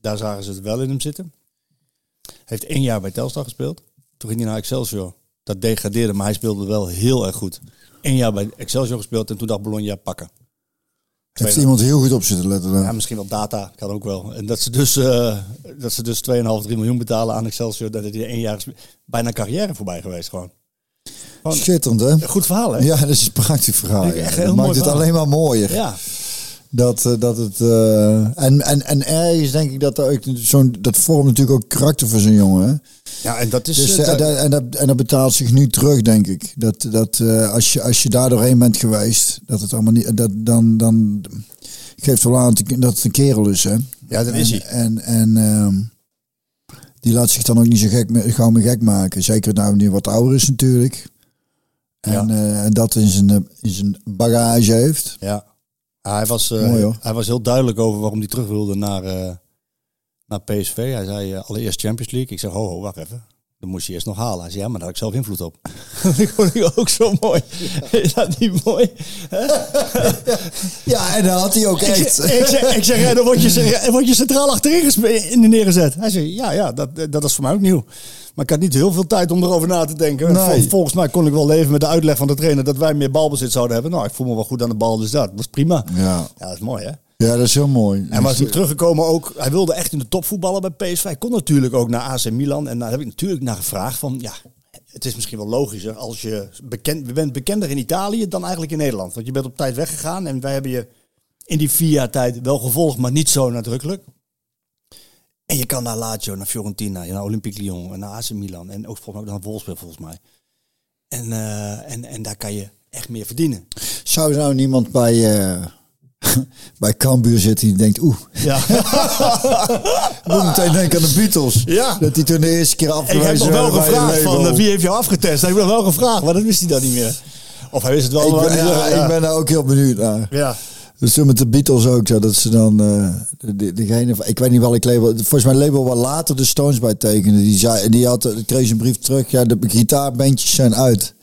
Daar zagen ze het wel in hem zitten. Heeft één jaar bij Telstar gespeeld. Toen ging hij naar Excelsior. Dat degradeerde, maar hij speelde wel heel erg goed. Eén jaar bij Excelsior gespeeld en toen dacht Bologna pakken. Heeft iemand heel goed op zitten letten dan? Ja, misschien wel data, kan ook wel. En dat ze dus, eh dat ze dus 2,5, 3 miljoen betalen aan Excelsior. Dat hij één jaar bijna carrière voorbij geweest gewoon. Gewoon Schitterend, hè? goed verhaal, hè? Ja, dat is een prachtig verhaal. Ja. Dat maakt het verhaal. alleen maar mooier. Ja. Dat, eh, dat het, eh, en, en, en ergens denk ik dat er ook zo'n, dat vormt natuurlijk ook karakter voor zo'n jongen. Hè? ja, en dat is... Dus, eh, dat- en, dat, en dat betaalt zich nu terug, denk ik. Dat, dat als, je, als je daar doorheen bent geweest, dat het allemaal niet, dat, dan, dan geeft wel aan dat het een kerel is. Hè? ja, dat is hij. En, en ehm, die laat zich dan ook niet zo gek, gauw meer gek maken. Zeker nou die wat ouder is natuurlijk. En, Ja. eh, en dat in zijn, eh, in zijn bagage heeft. Ja. Ja, hij, was, eh, Mooi, hij was heel duidelijk over waarom hij terug wilde naar, naar PSV. Hij zei allereerst Champions League. Ik zeg, ho, ho, wacht even. Dan moest je eerst nog halen. Hij zei, ja, maar daar had ik zelf invloed op. [laughs] dat vond ik ook zo mooi. Is dat niet mooi? Ja, en dat had hij ook echt. ik zeg, ik zeg ja, dan word je, word je centraal achterin neergezet. Hij zei, ja, ja dat, dat is voor mij ook nieuw. Maar ik had niet heel veel tijd om erover na te denken. Nee. Volgens mij kon ik wel leven met de uitleg van de trainer dat wij meer balbezit zouden hebben. Nou, ik voel me wel goed aan de bal, dus dat was prima. Ja. Ja, dat is mooi, hè? Ja, dat is heel mooi. En was hij teruggekomen ook, hij wilde echt in de top voetballen bij PSV. Hij kon natuurlijk ook naar AC Milan. En daar heb ik natuurlijk naar gevraagd van, ja, het is misschien wel logischer als je bekend, je bent bekender in Italië dan eigenlijk in Nederland. Want je bent op tijd weggegaan en wij hebben je in die vier jaar tijd wel gevolgd, maar niet zo nadrukkelijk. En je kan naar Lazio, naar Fiorentina, naar Olympique Lyon en naar AC Milan. En ook volgens mij ook naar Wolfsburg volgens mij. En, eh, en, en daar kan je echt meer verdienen. Zou er nou niemand bij, eh [laughs] bij Cambuur zitten die denkt, oeh, Ja. [laughs] moet meteen denken aan de Beatles. Ja. Dat die toen de eerste keer Ik heb afgewezen nog wel gevraagd van wie heeft jou afgetest. Ik nog wel gevraagd, maar dat wist hij dan niet meer. Of hij wist het wel. Ik ben, ja, ja. ik ben daar ook heel benieuwd naar. Ja. Dus toen met de Beatles ook zo, dat ze dan, eh, de, de- degene ik weet niet welk label, volgens mij label waar later de Stones bij tekenden, die zei, die had, ik kreeg een brief terug, ja, de gitaarbandjes zijn uit.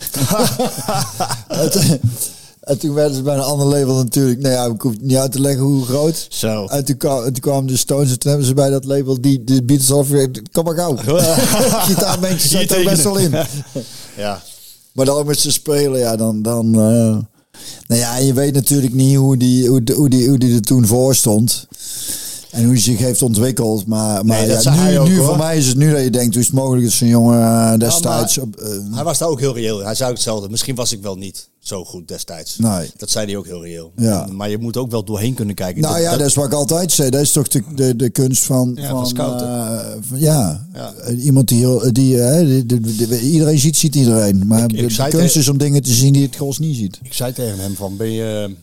[laughs] en, toen- en toen werden ze bij een ander label natuurlijk, nou ja, ik hoef het niet uit te leggen hoe groot. Zo. En toen, kwam, en toen kwamen de Stones en toen hebben ze bij dat label die de Beatles al kom maar gauw. [laughs] Gitaarbandjes Hier zitten er [laughs] best wel in. Ja. Maar dan met ze spelen, ja, dan... dan eh, nou ja, je weet natuurlijk niet hoe die, hoe, de- hoe, die, hoe die er toen voor stond. En hoe hij zich heeft ontwikkeld. Maar, maar Nee, dat ja, nu, ook, nu voor mij is het nu dat je denkt, hoe is het mogelijk dat zo'n jongen eh, destijds... op, eh, Hij was daar ook heel reëel. Hij zei ook hetzelfde. Misschien was ik wel niet zo goed destijds. Nee. Dat zei hij ook heel reëel. Ja. Maar je moet ook wel doorheen kunnen kijken. nou ja, dat is wat ik altijd zei. Dat is toch de, de, de kunst van... Ja, van, van scouten. eh, van- ja. Ja. Iemand die... heel- die, die, die- die- iedereen ziet, ziet iedereen. Maar Ik- de, ik de zei kunst is om dingen te zien die het gros niet ziet. Ik zei tegen hem van, ben je...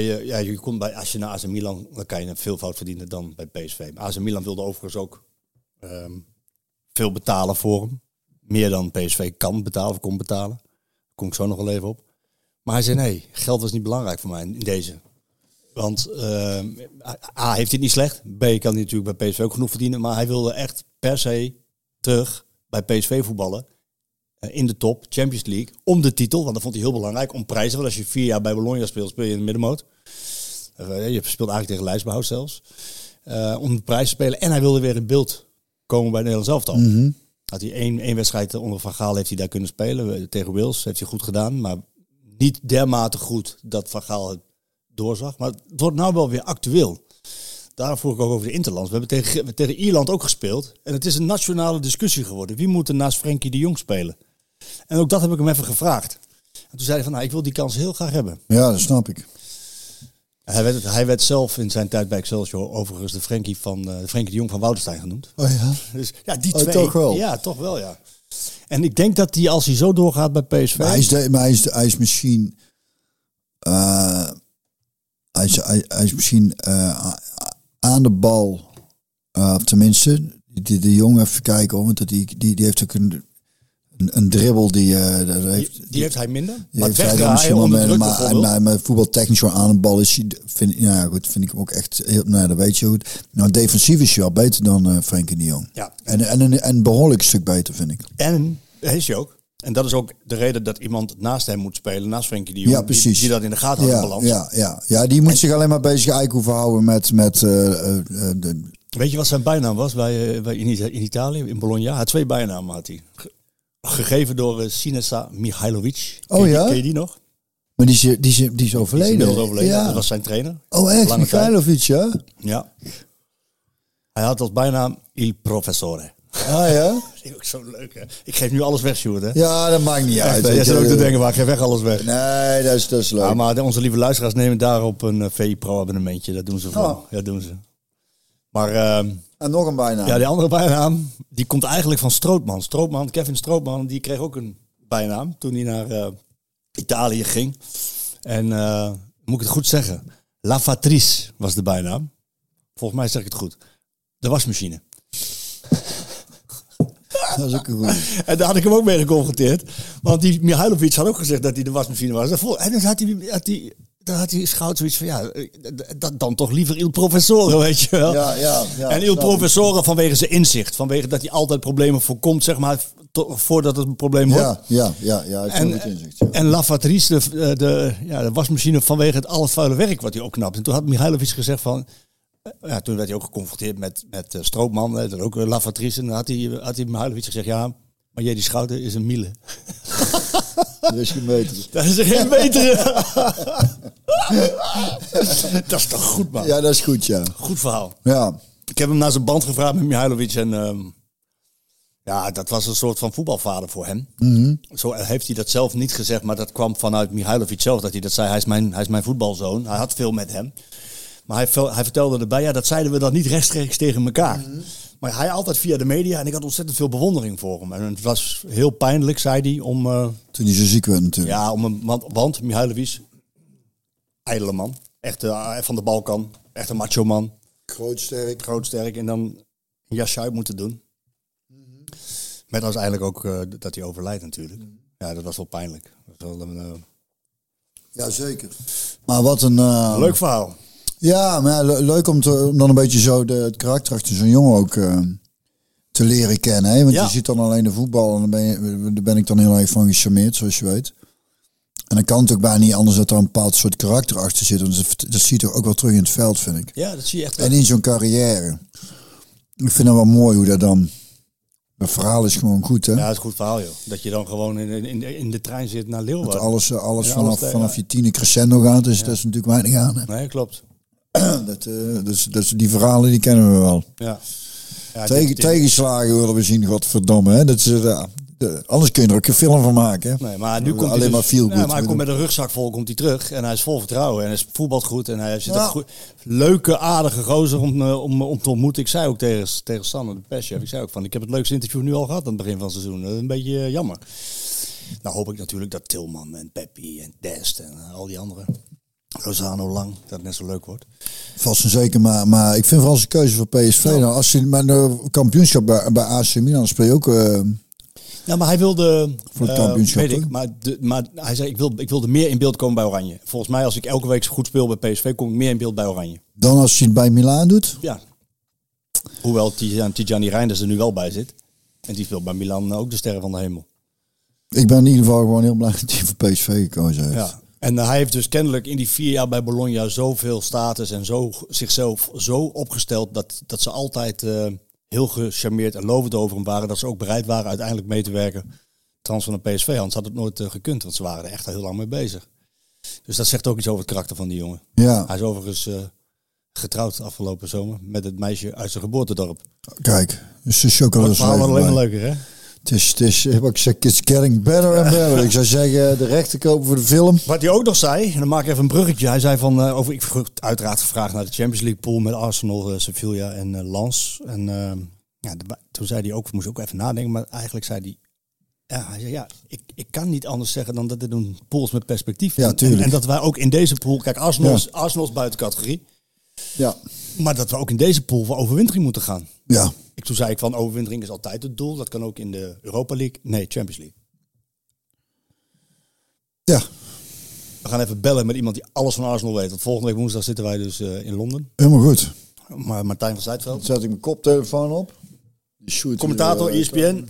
Je, ja, komt bij, als je naar AC Milan, dan kan je een veel fout verdienen dan bij PSV. Maar AC Milan wilde overigens ook ehm, veel betalen voor hem. Meer dan PSV kan betalen of kon betalen. Daar kom ik zo nog wel even op. Maar hij zei nee, geld was niet belangrijk voor mij in deze. Want ehm, A, heeft hij niet slecht. B, kan hij natuurlijk bij PSV ook genoeg verdienen. Maar hij wilde echt per se terug bij PSV voetballen. Eh, In de top, Champions League, om de titel. Want dat vond hij heel belangrijk. Om prijzen. Want als je vier jaar bij Bologna speelt, speel je in de middenmoot. Eh, je speelt eigenlijk tegen Lijsbehoud zelfs. Eh, om de prijs te spelen. En hij wilde weer in beeld komen bij Nederland elftal. Mhm. Had hij één, één wedstrijd onder Van Gaal heeft hij daar kunnen spelen. Tegen Wales heeft hij goed gedaan. Maar niet dermate goed dat Van Gaal het doorzag. Maar het wordt nou wel weer actueel. Daarom vroeg ik ook over de Interlands. We hebben tegen, tegen Ierland ook gespeeld. En het is een nationale discussie geworden. Wie moet er naast Frenkie de Jong spelen? En ook dat heb ik hem even gevraagd. En toen zei hij van, nou, ik wil die kans heel graag hebben. Ja, dat snap ik. Hij werd, hij werd zelf in zijn tijd bij Excelsior overigens de Frenkie, van, eh, de Frenkie de Jong van Woudenstein genoemd. Oh ja? Dus ja, die Oh, twee. toch wel? Ja, toch wel, ja. En ik denk dat hij, als hij zo doorgaat bij PSV... Maar hij is, de, maar hij is, hij is misschien... eh, hij, is, hij, hij is misschien eh, aan de bal, of tenminste, die, de jongen even kijken, hoor, want die, die, die heeft ook een, een, een dribbel die... dat heeft, die, die heeft hij minder. die maar heeft hij dan misschien wel maar, maar, maar voetbaltechnisch wel aan de bal is vind, nou ja, goed, vind ik hem ook echt, heel, nou ja, dat weet je goed. Nou, defensief is hij al beter dan eh Frenkie de Jong. Ja. En, en, en, en behoorlijk een stuk beter, vind ik. En is hij ook. En dat is ook de reden dat iemand naast hem moet spelen, naast Frenkie de Jong. Ja, die- precies. Die, dat in de gaten houdt, Ja, balans. ja, ja, ja, die moet zich alleen maar bezig eigenlijk hoeven houden met, met eh, de, Weet je wat zijn bijnaam was bij, bij in Italië, in Bologna? Hij had twee bijnamen had hij. Ge- Gegeven door uh, Sinesa Mihailovic. Oh, ken, je- ja? Ken je die nog? Maar die is, die is, die is Die is overleden. overleden. Ja. Dat was zijn trainer. oh, echt? Mikhailovic, ja? Ja. Hij had als bijnaam Il Professore. Ah, ja? [laughs] Dat is ook zo leuk, hè? Ik geef nu alles weg, Sjoerd, hè? Ja, dat maakt niet uit. Jij zit ook te denken, maar ik geef weg alles weg. Nee, dat is, dat is leuk. Ja, maar onze lieve luisteraars nemen daarop een eh, VI Pro abonnementje. Dat doen ze voor. Oh. Ja, doen ze. Maar ehm, En nog een bijnaam. ja, die andere bijnaam, die komt eigenlijk van Strootman. Strootman, Kevin Strootman, die kreeg ook een bijnaam toen hij naar eh, Italië ging. En eh, moet ik het goed zeggen? La Fatrice was de bijnaam. Volgens mij zeg ik het goed. De wasmachine. [laughs] Dat is ook een goeie. En daar had ik hem ook mee geconfronteerd. Want die Mihailovic had ook gezegd dat hij de wasmachine was. En dan had hij, had hij, dan had hij Schout zoiets van, ja, eh, dat dan toch liever Il Professore, [laughs] weet je wel. Ja, ja, ja, en Il snap ik. Professore vanwege zijn inzicht. Vanwege dat hij altijd problemen voorkomt, zeg maar, voordat het een probleem wordt. Ja, ja, ja, ja. En, goed inzicht. Ja. en La Fatrice, de, de, ja, de wasmachine vanwege het al het vuile werk wat hij opknapt. En toen had Mihailovic gezegd van... eh, Ja, toen werd hij ook geconfronteerd met, met eh, Stroopman, dat ook eh, La Fatrice. En dan had hij, had hij Mihailovic gezegd, ja, maar jij die Schouten is een miele. Dat is gemeten. Dat is geen betere. [laughs] dat is toch goed, man. Ja, dat is goed, ja. Goed verhaal. Ja, Ik heb hem naar zijn band gevraagd met Mihailovic en ehm, ja, dat was een soort van voetbalvader voor hem. Zo heeft hij dat zelf niet gezegd, maar dat kwam vanuit Mihailovic zelf dat hij dat zei. Hij is mijn, hij is mijn voetbalzoon. Hij had veel met hem. Maar hij, hij vertelde erbij, ja, dat zeiden we dan niet rechtstreeks tegen elkaar. Maar hij altijd via de media en ik had ontzettend veel bewondering voor hem. En het was heel pijnlijk, zei hij, om, eh, toen hij zo ziek werd natuurlijk. ja, om een, want, want Mihailovic, ijdele man. Echt eh, van de Balkan, echt een macho man. Groot, sterk. Groot, sterk en dan een jasje uit moeten doen. Met als eigenlijk ook eh, dat hij overlijdt natuurlijk. Ja, dat was wel pijnlijk. Dat was wel een Ja, zeker. Maar wat een... leuk verhaal. Ja, maar ja, le- leuk om, te, om dan een beetje zo de, het karakter achter zo'n jongen ook eh, te leren kennen. Hè? Want Ja. je ziet dan alleen de voetbal en dan ben, je, daar ben ik dan heel erg van gecharmeerd, zoals je weet. En dan kan het ook bijna niet anders dat er een bepaald soort karakter achter zit. Want dat, dat zie je toch ook wel terug in het veld, vind ik. Ja, dat zie je echt wel. En in zo'n carrière. Ik vind het wel mooi hoe dat dan... Het verhaal is gewoon goed, hè? Ja, dat is een goed verhaal joh. Dat je dan gewoon in, in, in de trein zit naar dat Leeuwarden. alles, eh, alles Ja, vanaf, alles, eh, vanaf ja. je tiende crescendo gaat, dus dat is natuurlijk weinig aan. Hè? Nee, klopt. [clears throat] Dat, eh, dus, dus die verhalen die kennen we wel. Ja. ja Tegen, dit- dit- tegenslagen willen we zien, godverdomme. Hè? Dat is, eh, de- anders kun je er ook een film van maken. Hè? Nee, maar nu komt Alleen maar dus, feel ja, good. maar hij komt met een rugzak vol, komt hij terug. En hij is vol vertrouwen. En hij is voetbalt goed. En hij zit Ja. goed. Leuke, aardige gozer om, eh, om, om te ontmoeten. Ik zei ook tegen, tegen Sanne, de perschef. Ik zei ook van, ik heb het leukste interview nu al gehad aan het begin van het seizoen. Dat is een beetje jammer. Nou hoop ik natuurlijk dat Tilman en Peppi en Dest en al die anderen. Lozano Lang, dat het net zo leuk wordt. Vast en zeker, maar, maar ik vind vooral zijn keuze voor PSV. Nou, als je maar de kampioenschap bij, bij AC Milan speel je ook... eh, Ja, maar hij wilde... Voor het eh, kampioenschap, Weet ik, maar, de, maar hij zei, ik, wil, ik wilde meer in beeld komen bij Oranje. Volgens mij, als ik elke week goed speel bij PSV, kom ik meer in beeld bij Oranje. dan als je het bij Milaan doet. Ja. Hoewel Tijan- Tijani Reinders er nu wel bij zit. En die speelt bij Milan ook de sterren van de hemel. Ik ben in ieder geval gewoon heel blij [laughs] dat hij voor PSV gekozen heeft. Ja. En eh, hij heeft dus kennelijk in die vier jaar bij Bologna zoveel status en zo, zichzelf zo opgesteld dat, dat ze altijd eh, heel gecharmeerd en lovend over hem waren. Dat ze ook bereid waren uiteindelijk mee te werken. Transfer naar PSV, anders had het nooit eh, gekund, want ze waren er echt al heel lang mee bezig. Dus dat zegt ook iets over het karakter van die jongen. Ja, Hij is overigens eh, getrouwd afgelopen zomer met het meisje uit zijn geboortedorp. kijk. Dus de chocolade wordt alleen maar leuker, hè? Het is, het is, wat ik zeg, it's getting better and better. ik zou zeggen, de rechten kopen voor de film. Wat hij ook nog zei, en dan maak ik even een bruggetje. Hij zei van, eh, over, ik heb uiteraard gevraagd naar de Champions League pool met Arsenal, eh, Sevilla en eh Lens. En eh, ja, de- toen zei hij ook, moest ook even nadenken, maar eigenlijk zei hij, ja, hij zei, ja ik, ik kan niet anders zeggen dan dat dit een pool is met perspectief. Ja, En- tuurlijk. En, dat wij ook in deze pool, kijk, Arsenal, Ja. is, Arsenal is buiten categorie, Ja, maar dat we ook in deze pool voor overwintering moeten gaan. ja. Ik, toen zei ik van, overwintering is altijd het doel. Dat kan ook in de Europa League. Nee, Champions League. Ja, We gaan even bellen met iemand die alles van Arsenal weet. Want volgende week woensdag zitten wij dus eh, in Londen. helemaal goed. Maar Martijn van Dan zet ik mijn koptelefoon op. Shoot commentator, die, eh, ESPN.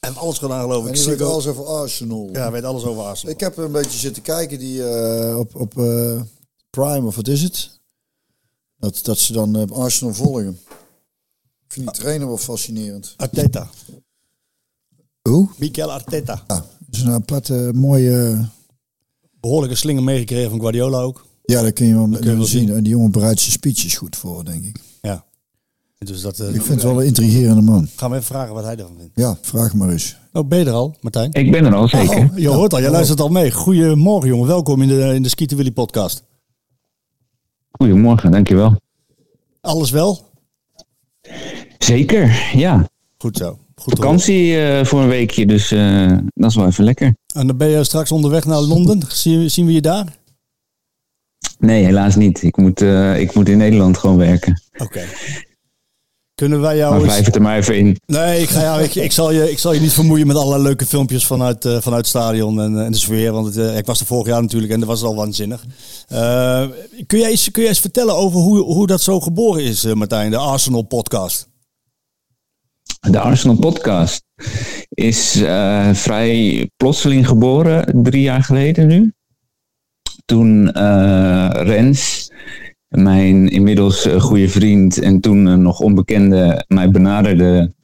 En alles gedaan geloof En ik. die weet alles over Arsenal. Ja, weet alles over Arsenal. Ik heb een beetje zitten kijken die, eh, op, op Prime, of wat is het? Dat, dat ze dan Arsenal volgen. Ik vind die trainer wel fascinerend. Arteta. Hoe? Mikel Arteta. Ja, het is een aparte, mooie... Behoorlijke slinger meegekregen van Guardiola ook. Ja, dat kun je wel, kun je wel zien. zien. En die jongen bereidt zijn speeches goed voor, denk ik. Ja. Dus dat eh, Ik vind het wel een intrigerende man. gaan we even vragen wat hij ervan vindt. Ja, vraag maar eens. Oh, ben je er al, Martijn? Ik ben er al, zeker. Oh, je hoort al, jij luistert al mee. Goedemorgen jongen, welkom in de, in de Skieten Willy podcast. Goedemorgen, dankjewel. Alles wel? Zeker, ja. Goed zo. Goed. Vakantie eh, voor een weekje, dus eh, dat is wel even lekker. En dan ben je straks onderweg naar Londen. Zien, zien we je daar? Nee, helaas niet. Ik moet, eh, ik moet in Nederland gewoon werken. Oké. Kunnen wij jou Maar eens... blijf het er maar even in. Nee, ik, ga jou, ik, ik, zal je, ik zal je niet vermoeien met allerlei leuke filmpjes vanuit, eh, vanuit het stadion en, en de sfeer. Want het, eh, ik was er vorig jaar natuurlijk en dat was al waanzinnig. Eh, kun, jij eens, kun jij eens vertellen over hoe, hoe dat zo geboren is, eh, Martijn, de Arsenal podcast? De Arsenal podcast is eh, vrij plotseling geboren, drie jaar geleden nu. Toen eh, Rens, mijn inmiddels eh, goede vriend en toen nog onbekende, mij benaderde.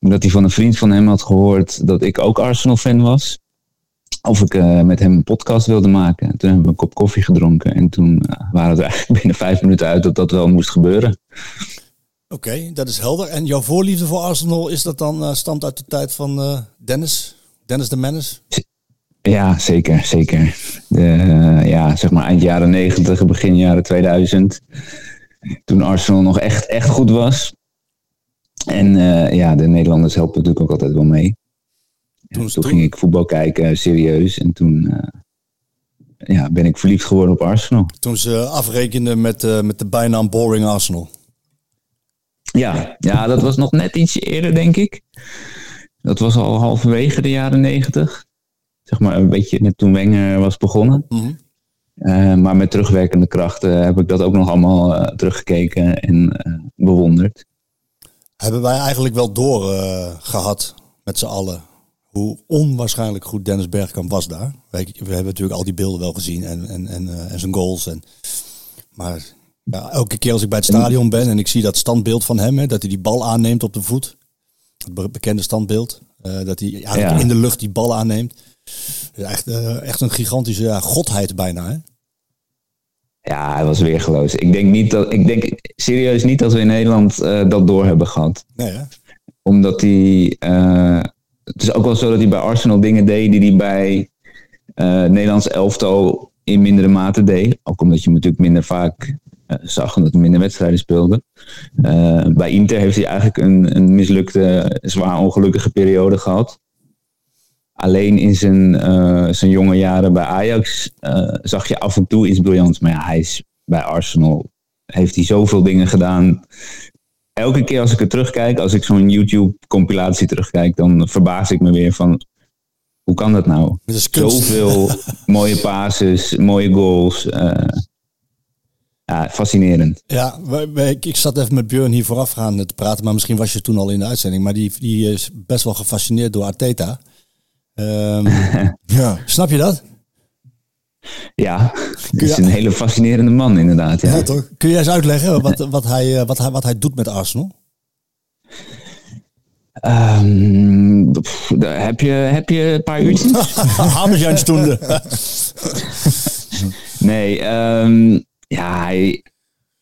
Omdat hij van een vriend van hem had gehoord dat ik ook Arsenal-fan was. Of ik met hem een podcast wilde maken. Toen hebben we een kop koffie gedronken. En toen waren we [laughs] eigenlijk binnen vijf minuten uit dat dat wel moest gebeuren. Oké, dat is helder. En jouw voorliefde voor Arsenal, is dat dan, eh, stamt uit de tijd van eh, Dennis? Dennis de Menace? Ja, zeker, zeker. De, eh, ja, zeg maar eind jaren 90, begin jaren 2000. Toen Arsenal nog echt, echt goed was. En ja, de Nederlanders helpen natuurlijk ook altijd wel mee. Toen- ging ik voetbal kijken, serieus. En toen ja, ben ik verliefd geworden op Arsenal. Toen ze afrekenden met, met de bijnaam Boring Arsenal. Ja, ja, dat was nog net ietsje eerder, denk ik. Dat was al halverwege de jaren 90. Zeg maar een beetje net toen Wenger was begonnen. Mhm. Eh, maar met terugwerkende krachten heb ik dat ook nog allemaal eh, teruggekeken en eh, bewonderd. Hebben wij eigenlijk wel door eh, gehad met z'n allen hoe onwaarschijnlijk goed Dennis Bergkamp was daar. Wij- We hebben natuurlijk al die beelden wel gezien en, en, en, en zijn goals. En, maar ja, elke keer als ik bij het stadion ben en ik zie dat standbeeld van hem, hè, dat hij die bal aanneemt op de voet. Het be- bekende standbeeld. eh, dat hij eigenlijk Ja. in de lucht die bal aanneemt. Echt, eh, echt een gigantische ja, godheid bijna. Hè? Ja, hij was weergeloos. Ik denk, niet dat, ik denk serieus niet dat we in Nederland eh, dat door hebben gehad. Nee, hè? Omdat hij. het is ook wel zo dat hij bij Arsenal dingen deed die hij bij Nederlands elftal in mindere mate deed. Ook omdat je natuurlijk minder vaak zag, omdat hij minder wedstrijden speelde. Eh, bij Inter heeft hij eigenlijk een, een mislukte, zwaar ongelukkige periode gehad. Alleen in zijn, eh, zijn jonge jaren bij Ajax eh, zag je af en toe iets briljants. Maar ja, hij is bij Arsenal. Heeft hij zoveel dingen gedaan elke keer als ik er terugkijk, als ik zo'n YouTube-compilatie terugkijk, dan verbaas ik me weer van hoe kan dat nou? Dat. Zoveel [laughs] mooie passes, mooie goals. Ja, fascinerend. Ja, ik, ik zat even met Björn hier voorafgaand te praten, maar misschien was je toen al in de uitzending. Maar die, die is best wel gefascineerd door Arteta. Ehm, [laughs] Ja, snap je dat? Ja, het is een hele fascinerende man inderdaad. Ja, Ja, toch? Kun je eens uitleggen wat, [laughs] wat, hij, eh, wat, hij, wat hij doet met Arsenal? Ehm, pff, daar heb, je, heb je een paar uurtjes? [laughs] Hamersjeinstunde. Nee, ehm, ja, hij,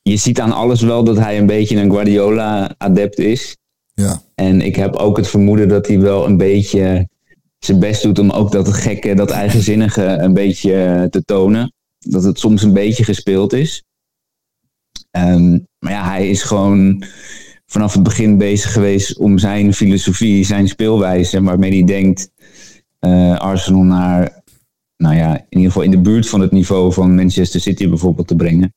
je ziet aan alles wel dat hij een beetje een Guardiola-adept is. Ja. En ik heb ook het vermoeden dat hij wel een beetje zijn best doet om ook dat gekke, dat eigenzinnige een beetje te tonen. Dat het soms een beetje gespeeld is. Ehm, maar ja, hij is gewoon vanaf het begin bezig geweest om zijn filosofie, zijn speelwijze, waarmee hij denkt eh, Arsenal naar, nou ja, in ieder geval in de buurt van het niveau van Manchester City bijvoorbeeld te brengen.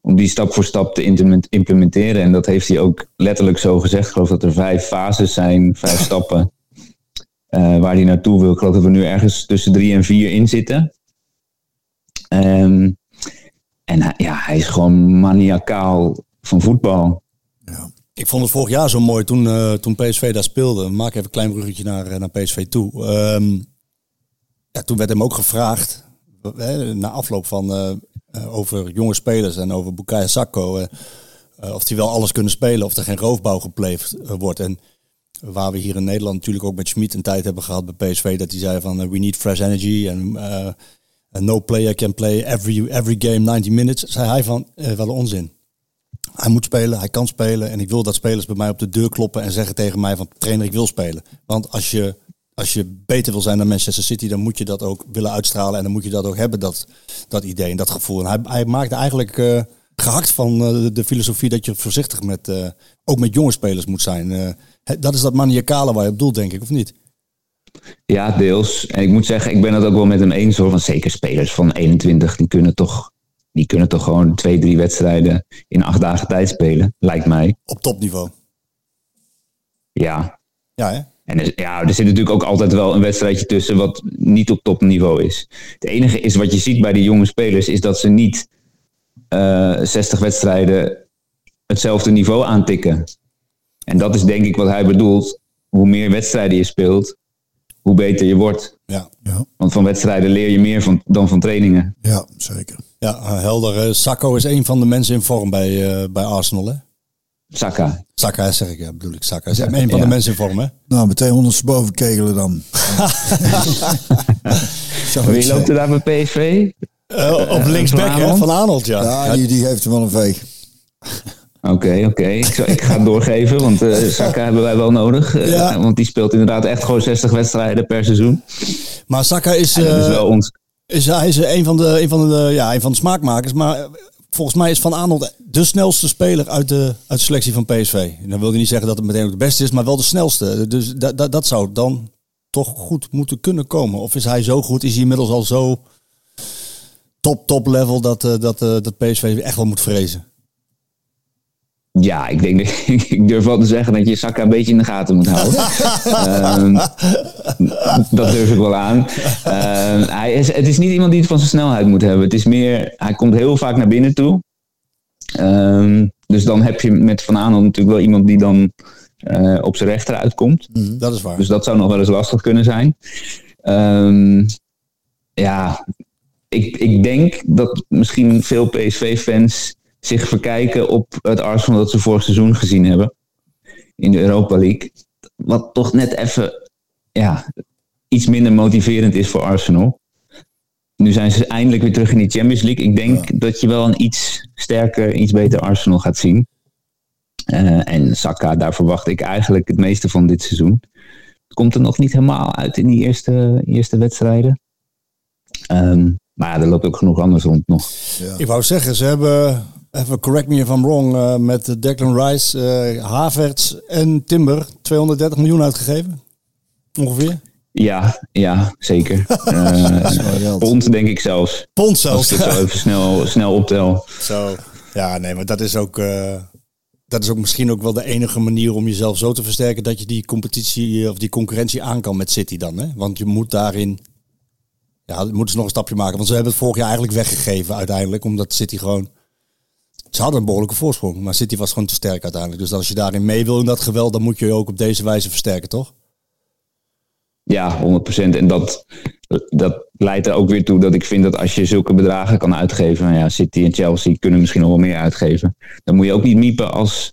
Om die stap voor stap te implement- implementeren. En dat heeft hij ook letterlijk zo gezegd. Ik geloof dat er vijf fases zijn, vijf stappen [laughs] eh, waar hij naartoe wil. Ik geloof dat we nu ergens tussen drie en vier in zitten. Ehm, en hij- ja, hij is gewoon maniacaal van voetbal. Ik vond het vorig jaar zo mooi toen, eh, toen PSV daar speelde. Maak even een klein bruggetje naar, eh, naar PSV toe. Ehm, toen werd hem ook gevraagd, na afloop van, eh, eh, over jonge spelers en over Bukayo Sacco. eh, of die wel alles kunnen spelen, of er geen roofbouw gepleegd wordt. En waar we hier in Nederland natuurlijk ook met Schmid een tijd hebben gehad bij PSV. Dat hij zei van, we need fresh energy. En no player can play every, every game 90 minutes. Zei hij van, wel een onzin. Hij moet spelen, hij kan spelen. En ik wil dat spelers bij mij op de deur kloppen en zeggen tegen mij van trainer, ik wil spelen. Want als je, als je beter wil zijn dan Manchester City, dan moet je dat ook willen uitstralen. En dan moet je dat ook hebben, dat, dat idee en dat gevoel. En hij, hij maakte eigenlijk eh, gehakt van eh, de, filosofie dat je voorzichtig met, eh, ook met jonge spelers moet zijn. Dat is dat maniacale waar je op doelt, denk ik, of niet? Ja, deels. En ik moet zeggen, ik ben het ook wel met hem eens hoor. Want zeker spelers van 21, die kunnen toch, die kunnen toch gewoon twee, drie wedstrijden in acht dagen tijd spelen. Lijkt mij. Op topniveau. Ja. Ja, hè? En er, ja, er zit natuurlijk ook altijd wel een wedstrijdje tussen wat niet op topniveau is. Het enige is wat je ziet bij die jonge spelers, is dat ze niet eh 60 wedstrijden hetzelfde niveau aantikken. En dat is denk ik wat hij bedoelt. Hoe meer wedstrijden je speelt, hoe beter je wordt. Ja, Ja, Want van wedstrijden leer je meer van, dan van trainingen. ja zeker. ja eh, helder. Eh, Sacco is een van de mensen in vorm bij, eh, bij Arsenal, hè? Saka. Saka, zeg ik, ja, bedoel ik. Saka is een van Ja. de mensen in vorm, hè? Nou, meteen ondersteboven kegelen dan. [laughs] Wie loopt er daar bij PSV? Eh, op linksback, Van hè? Arnold? Van Arnold, ja. Ja, die, die heeft hem wel een veeg. Oké, oké. Ik, ga het doorgeven, want eh Saka hebben wij wel nodig. Eh, Ja. Want die speelt inderdaad echt gewoon 60 wedstrijden per seizoen. Maar Saka is, dat is eh, wel ons. is, hij is een van, de, een, van de, ja, een van de smaakmakers. Maar eh, volgens mij is Van Arnold de snelste speler uit de, uit de selectie van PSV. En dan wil je niet zeggen dat het meteen ook de beste is, maar wel de snelste. Dus da, da- dat zou dan toch goed moeten kunnen komen. Of is hij zo goed, is hij inmiddels al zo top, top level dat, eh, dat, eh, dat PSV echt wel moet vrezen? Ja, ik denk dat [laughs] ik durf wel te zeggen dat je Saka een beetje in de gaten moet houden. [laughs] Ehm, dat durf ik wel aan. Ehm, hij is, het is niet iemand die het van zijn snelheid moet hebben. Het is meer, hij komt heel vaak naar binnen toe. Ehm, dus dan heb je met Van Aanholt natuurlijk wel iemand die dan eh, op zijn rechter uitkomt. Dat is waar. Dus dat zou nog wel eens lastig kunnen zijn. Ja, ik, ik denk dat misschien veel PSV-fans zich verkijken op het Arsenal dat ze vorig seizoen gezien hebben. In de Europa League. Wat toch net even ja, iets minder motiverend is voor Arsenal. Nu zijn ze eindelijk weer terug in die Champions League. Ik denk dat je wel een iets sterker, iets beter Arsenal gaat zien. Eh, en Saka, daar verwacht ik eigenlijk het meeste van dit seizoen. Het komt er nog niet helemaal uit in die eerste, eerste wedstrijden. Ehm, maar ja, er loopt ook genoeg anders rond nog. Ik wou zeggen, ze hebben, even correct me if I'm wrong, eh, met Declan Rice, eh Havertz en Timber 230 miljoen uitgegeven. Ongeveer. Ja, ja, zeker. [laughs] Geld. pond denk ik zelfs. Pond Als zelfs. ik het zo even snel, snel optel. Zo. Ja, nee, maar dat is ook. dat is ook misschien ook wel de enige manier om jezelf zo te versterken dat je die competitie of die concurrentie aan kan met City dan. Hè? Want je moet daarin. Ja, moeten ze nog een stapje maken. Want ze hebben het vorig jaar eigenlijk weggegeven uiteindelijk. Omdat City gewoon. Ze hadden een behoorlijke voorsprong. Maar City was gewoon te sterk uiteindelijk. Dus als je daarin mee wil in dat geweld, dan moet je je ook op deze wijze versterken, toch? Ja, 100%. En dat, dat leidt er ook weer toe dat ik vind dat als je zulke bedragen kan uitgeven, ja, City en Chelsea kunnen misschien nog wel meer uitgeven. Dan moet je ook niet miepen als,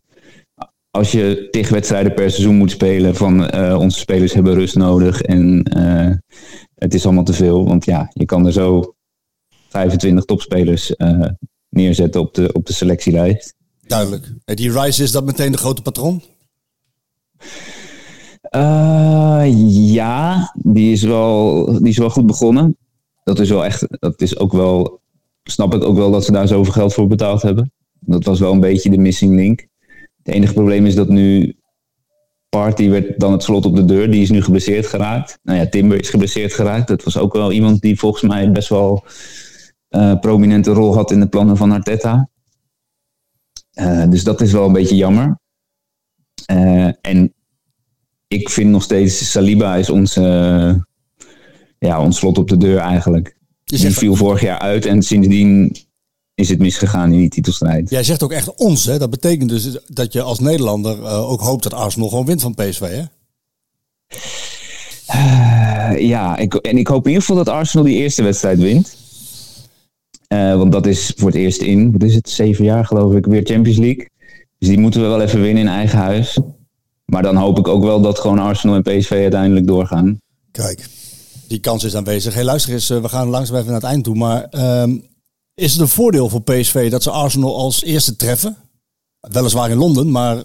als je tegen wedstrijden per seizoen moet spelen van eh, onze spelers hebben rust nodig en eh, het is allemaal te veel. Want ja, je kan er zo 25 topspelers eh, neerzetten op de, op de selectielijst. Duidelijk. En die Rice is dat meteen de grote patroon? Uh, ja, die is, wel, die is wel goed begonnen. Dat is wel echt, dat is ook wel, snap ik ook wel dat ze daar zoveel geld voor betaald hebben. Dat was wel een beetje de missing link. Het enige probleem is dat nu Party werd dan het slot op de deur. Die is nu geblesseerd geraakt. Nou ja, Timber is geblesseerd geraakt. Dat was ook wel iemand die volgens mij best wel uh, prominente rol had in de plannen van Arteta. Uh, dus dat is wel een beetje jammer. Uh, en ik vind nog steeds Saliba is onze, ja, ons slot op de deur eigenlijk. Die viel vorig jaar uit en sindsdien is het misgegaan in die titelstrijd. Jij zegt ook echt ons, hè? Dat betekent dus dat je als Nederlander uh, ook hoopt dat Arsenal gewoon wint van PSV, hè? Uh, ja, ik, en ik hoop in ieder geval dat Arsenal die eerste wedstrijd wint. Uh, want dat is voor het eerst in, wat is het, zeven jaar geloof ik, weer Champions League. Dus die moeten we wel even winnen in eigen huis. Maar dan hoop ik ook wel dat gewoon Arsenal en PSV uiteindelijk doorgaan. Kijk, die kans is aanwezig. Hey, luister eens, we gaan langzaam even naar het eind toe. Maar um, is het een voordeel voor PSV dat ze Arsenal als eerste treffen? Weliswaar in Londen, maar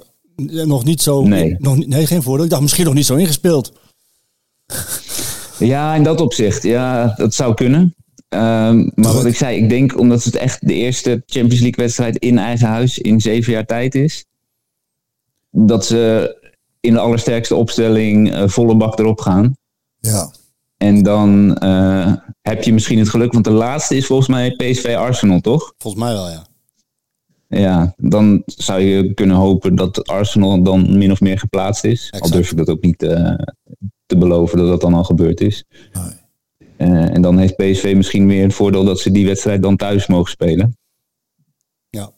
nog niet zo... Nee. Nog, nee, geen voordeel. Ik dacht misschien nog niet zo ingespeeld. Ja, in dat opzicht. Ja, dat zou kunnen. Um, maar wat ik zei, ik denk omdat het echt de eerste Champions League wedstrijd in eigen huis in zeven jaar tijd is. Dat ze in de allersterkste opstelling uh, volle bak erop gaan. Ja. En dan uh, heb je misschien het geluk, want de laatste is volgens mij PSV Arsenal, toch? Volgens mij wel, ja. Ja, dan zou je kunnen hopen dat Arsenal dan min of meer geplaatst is. Exact. Al durf ik dat ook niet uh, te beloven dat dat dan al gebeurd is. Nee. Uh, en dan heeft PSV misschien weer het voordeel dat ze die wedstrijd dan thuis mogen spelen. Ja,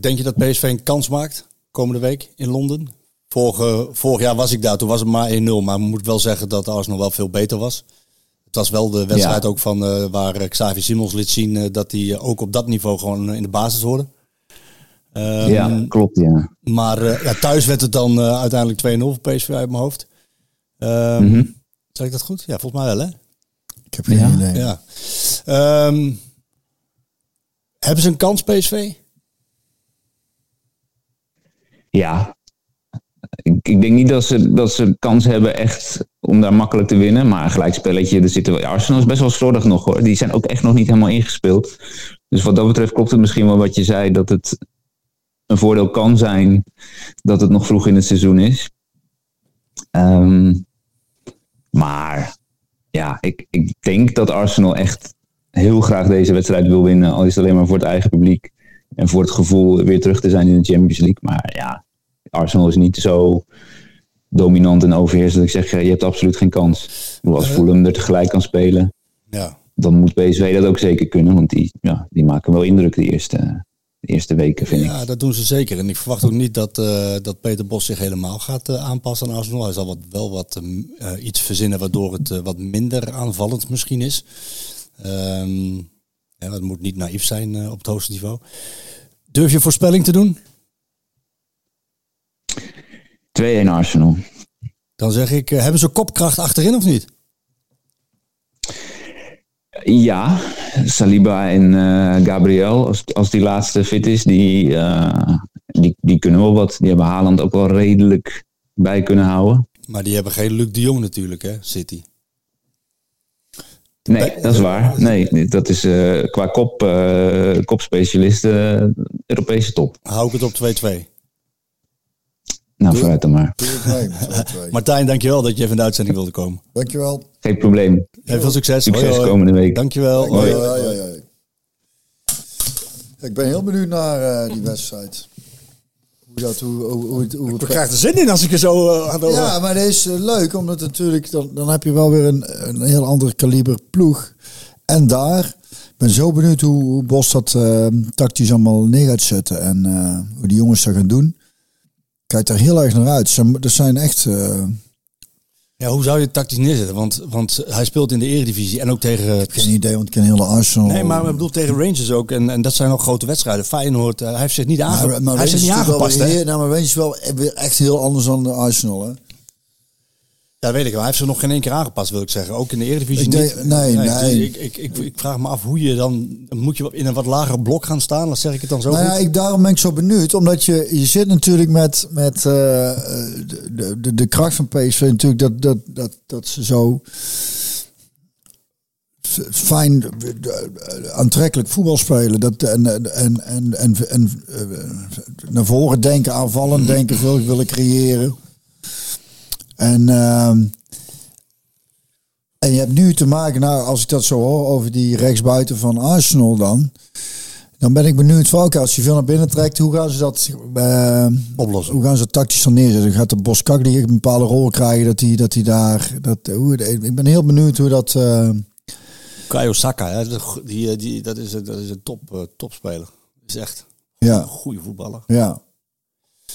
denk je dat PSV een kans maakt komende week in Londen? Vorige, vorig jaar was ik daar, toen was het maar 1-0. Maar ik moet wel zeggen dat Arsenal wel veel beter was. Het was wel de wedstrijd ja. ook van uh, waar Xavi Simons liet zien uh, dat hij ook op dat niveau gewoon in de basis hoorde. Um, ja, klopt, ja. Maar ja, thuis werd het dan uiteindelijk 2-0 voor PSV uit mijn hoofd. Um, mm -hmm. Zeg ik dat goed? Ja, volgens mij wel, hè? Ik heb geen ja. idee. Ja. Um, hebben ze een kans, PSV? Ja, ik, ik, denk niet dat ze, dat ze kans hebben echt om daar makkelijk te winnen. Maar een gelijkspelletje, er zitten, Arsenal is best wel slordig nog hoor. Die zijn ook echt nog niet helemaal ingespeeld. Dus wat dat betreft klopt het misschien wel wat je zei. Dat het een voordeel kan zijn dat het nog vroeg in het seizoen is. Um, maar ja, ik, ik denk dat Arsenal echt heel graag deze wedstrijd wil winnen. Al is het alleen maar voor het eigen publiek. En voor het gevoel weer terug te zijn in de Champions League. Maar ja, Arsenal is niet zo dominant en overheersend. Ik zeg, je hebt absoluut geen kans. Als Fulham er tegelijk kan spelen, ja. dan moet PSV dat ook zeker kunnen. Want die, ja, die maken wel indruk de eerste, de eerste weken, vind ja, ik. Ja, dat doen ze zeker. En ik verwacht ook niet dat, uh, dat Peter Bos zich helemaal gaat uh, aanpassen aan Arsenal. Hij zal wat, wel wat uh, iets verzinnen waardoor het wat minder aanvallend misschien is. Um, ja, dat moet niet naïef zijn op het hoogste niveau. Durf je voorspelling te doen? 2-1 Arsenal. Dan zeg ik, hebben ze kopkracht achterin of niet? Ja, Saliba en uh, Gabriel, als, als die laatste fit is, die, uh, die, die kunnen wel wat. Die hebben Haaland ook wel redelijk bij kunnen houden. Maar die hebben geen Luc de Jong natuurlijk, hè, City. Nee, dat is waar. Nee, dat is uh, qua kop, kopspecialist Europese top. Hou ik het op 2-2. Nou, doe, vooruit dan maar. [laughs] Martijn, dankjewel dat je even in de uitzending wilde komen. Dankjewel. Geen probleem. Heel veel succes. Succes hoi, hoi. komende week. Dankjewel. Hoi. Hoi. Hoi, hoi. Ik ben heel benieuwd naar uh, die wedstrijd. Hoe dat, hoe, hoe, hoe, hoe ik krijg er zin in als ik er zo uh, aan Ja, maar deze is uh, leuk, omdat natuurlijk, dan, dan heb je wel weer een, een heel ander kaliber ploeg. En daar, ik ben zo benieuwd hoe, hoe Bos dat tactisch allemaal neer gaat zetten. En hoe die jongens dat gaan doen kijk er heel erg naar uit. Er zijn echt uh, Ja, hoe zou je het tactisch neerzetten? Want, want hij speelt in de eredivisie en ook tegen... Geen idee, want ik ken hele Arsenal. Nee, maar ik bedoel tegen Rangers ook. En, en dat zijn ook grote wedstrijden. Feyenoord, eh, hij heeft zich niet, aange... Maar, maar hij heeft zich niet aangepast. weer- Nou, maar Rangers is wel echt heel anders dan de Arsenal, hè? Ja, weet ik wel. Hij heeft zich nog geen één keer aangepast, wil ik zeggen. Ook in de Eredivisie Ik niet. nee, nee. ik, ik, ik, ik vraag me af hoe je dan... Moet je in een wat lager blok gaan staan? Dan zeg ik het dan zo Nou ja, ik, daarom ben ik zo benieuwd. Omdat je, je zit natuurlijk met, met eh, de, de, de kracht van PSV natuurlijk dat, dat, dat, dat ze zo fijn eh, aantrekkelijk voetbal spelen. Dat, en, en, en, en, en, eh, naar voren denken, aanvallen denken, veel willen creëren. En, ehm, en je hebt nu te maken, nou, als ik dat zo hoor, over die rechtsbuiten van Arsenal dan. Dan ben ik benieuwd oké, als je veel naar binnen trekt, hoe gaan ze dat eh, Oplossen. Hoe gaan ze dat tactisch dan neerzetten? Gaat de Boskak die een bepaalde rol krijgen dat hij dat daar, dat, hoe, ik ben heel benieuwd hoe dat. eh, Kayo Saka, die, eh, die, dat is, een- dat is een top, topspeler. Dat is echt ja, een goede voetballer. ja.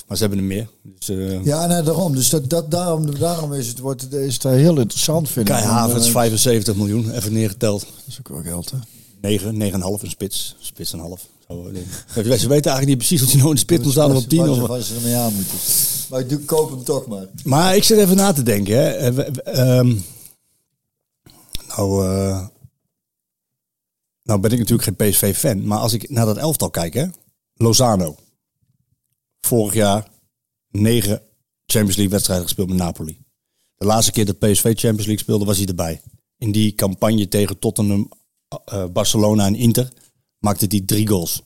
Maar ze hebben er meer. Dus, eh Ja, nee, daarom. Dus dat, dat, daarom, daarom is het, wordt, is het heel interessant, vind ik. Kai En, Havertz, eh, 75 miljoen, even neergeteld. Dat is ook wel geld, hè? 9, 9,5 een spits. Spits en half. Zo, eh, ze weten eigenlijk niet precies of hij nou in de spits moet staan of op 10. Of... Waar ze ermee aan moeten. Maar ik doe, koop hem toch maar. Maar ik zit even na te denken. Hè. Eh, ehm, nou, eh, nou ben ik natuurlijk geen PSV-fan. Maar als ik naar dat elftal kijk, hè. Lozano. Vorig jaar negen Champions League wedstrijden gespeeld met Napoli. De laatste keer dat PSV Champions League speelde was hij erbij. In die campagne tegen Tottenham, eh, Barcelona en Inter maakte hij drie goals.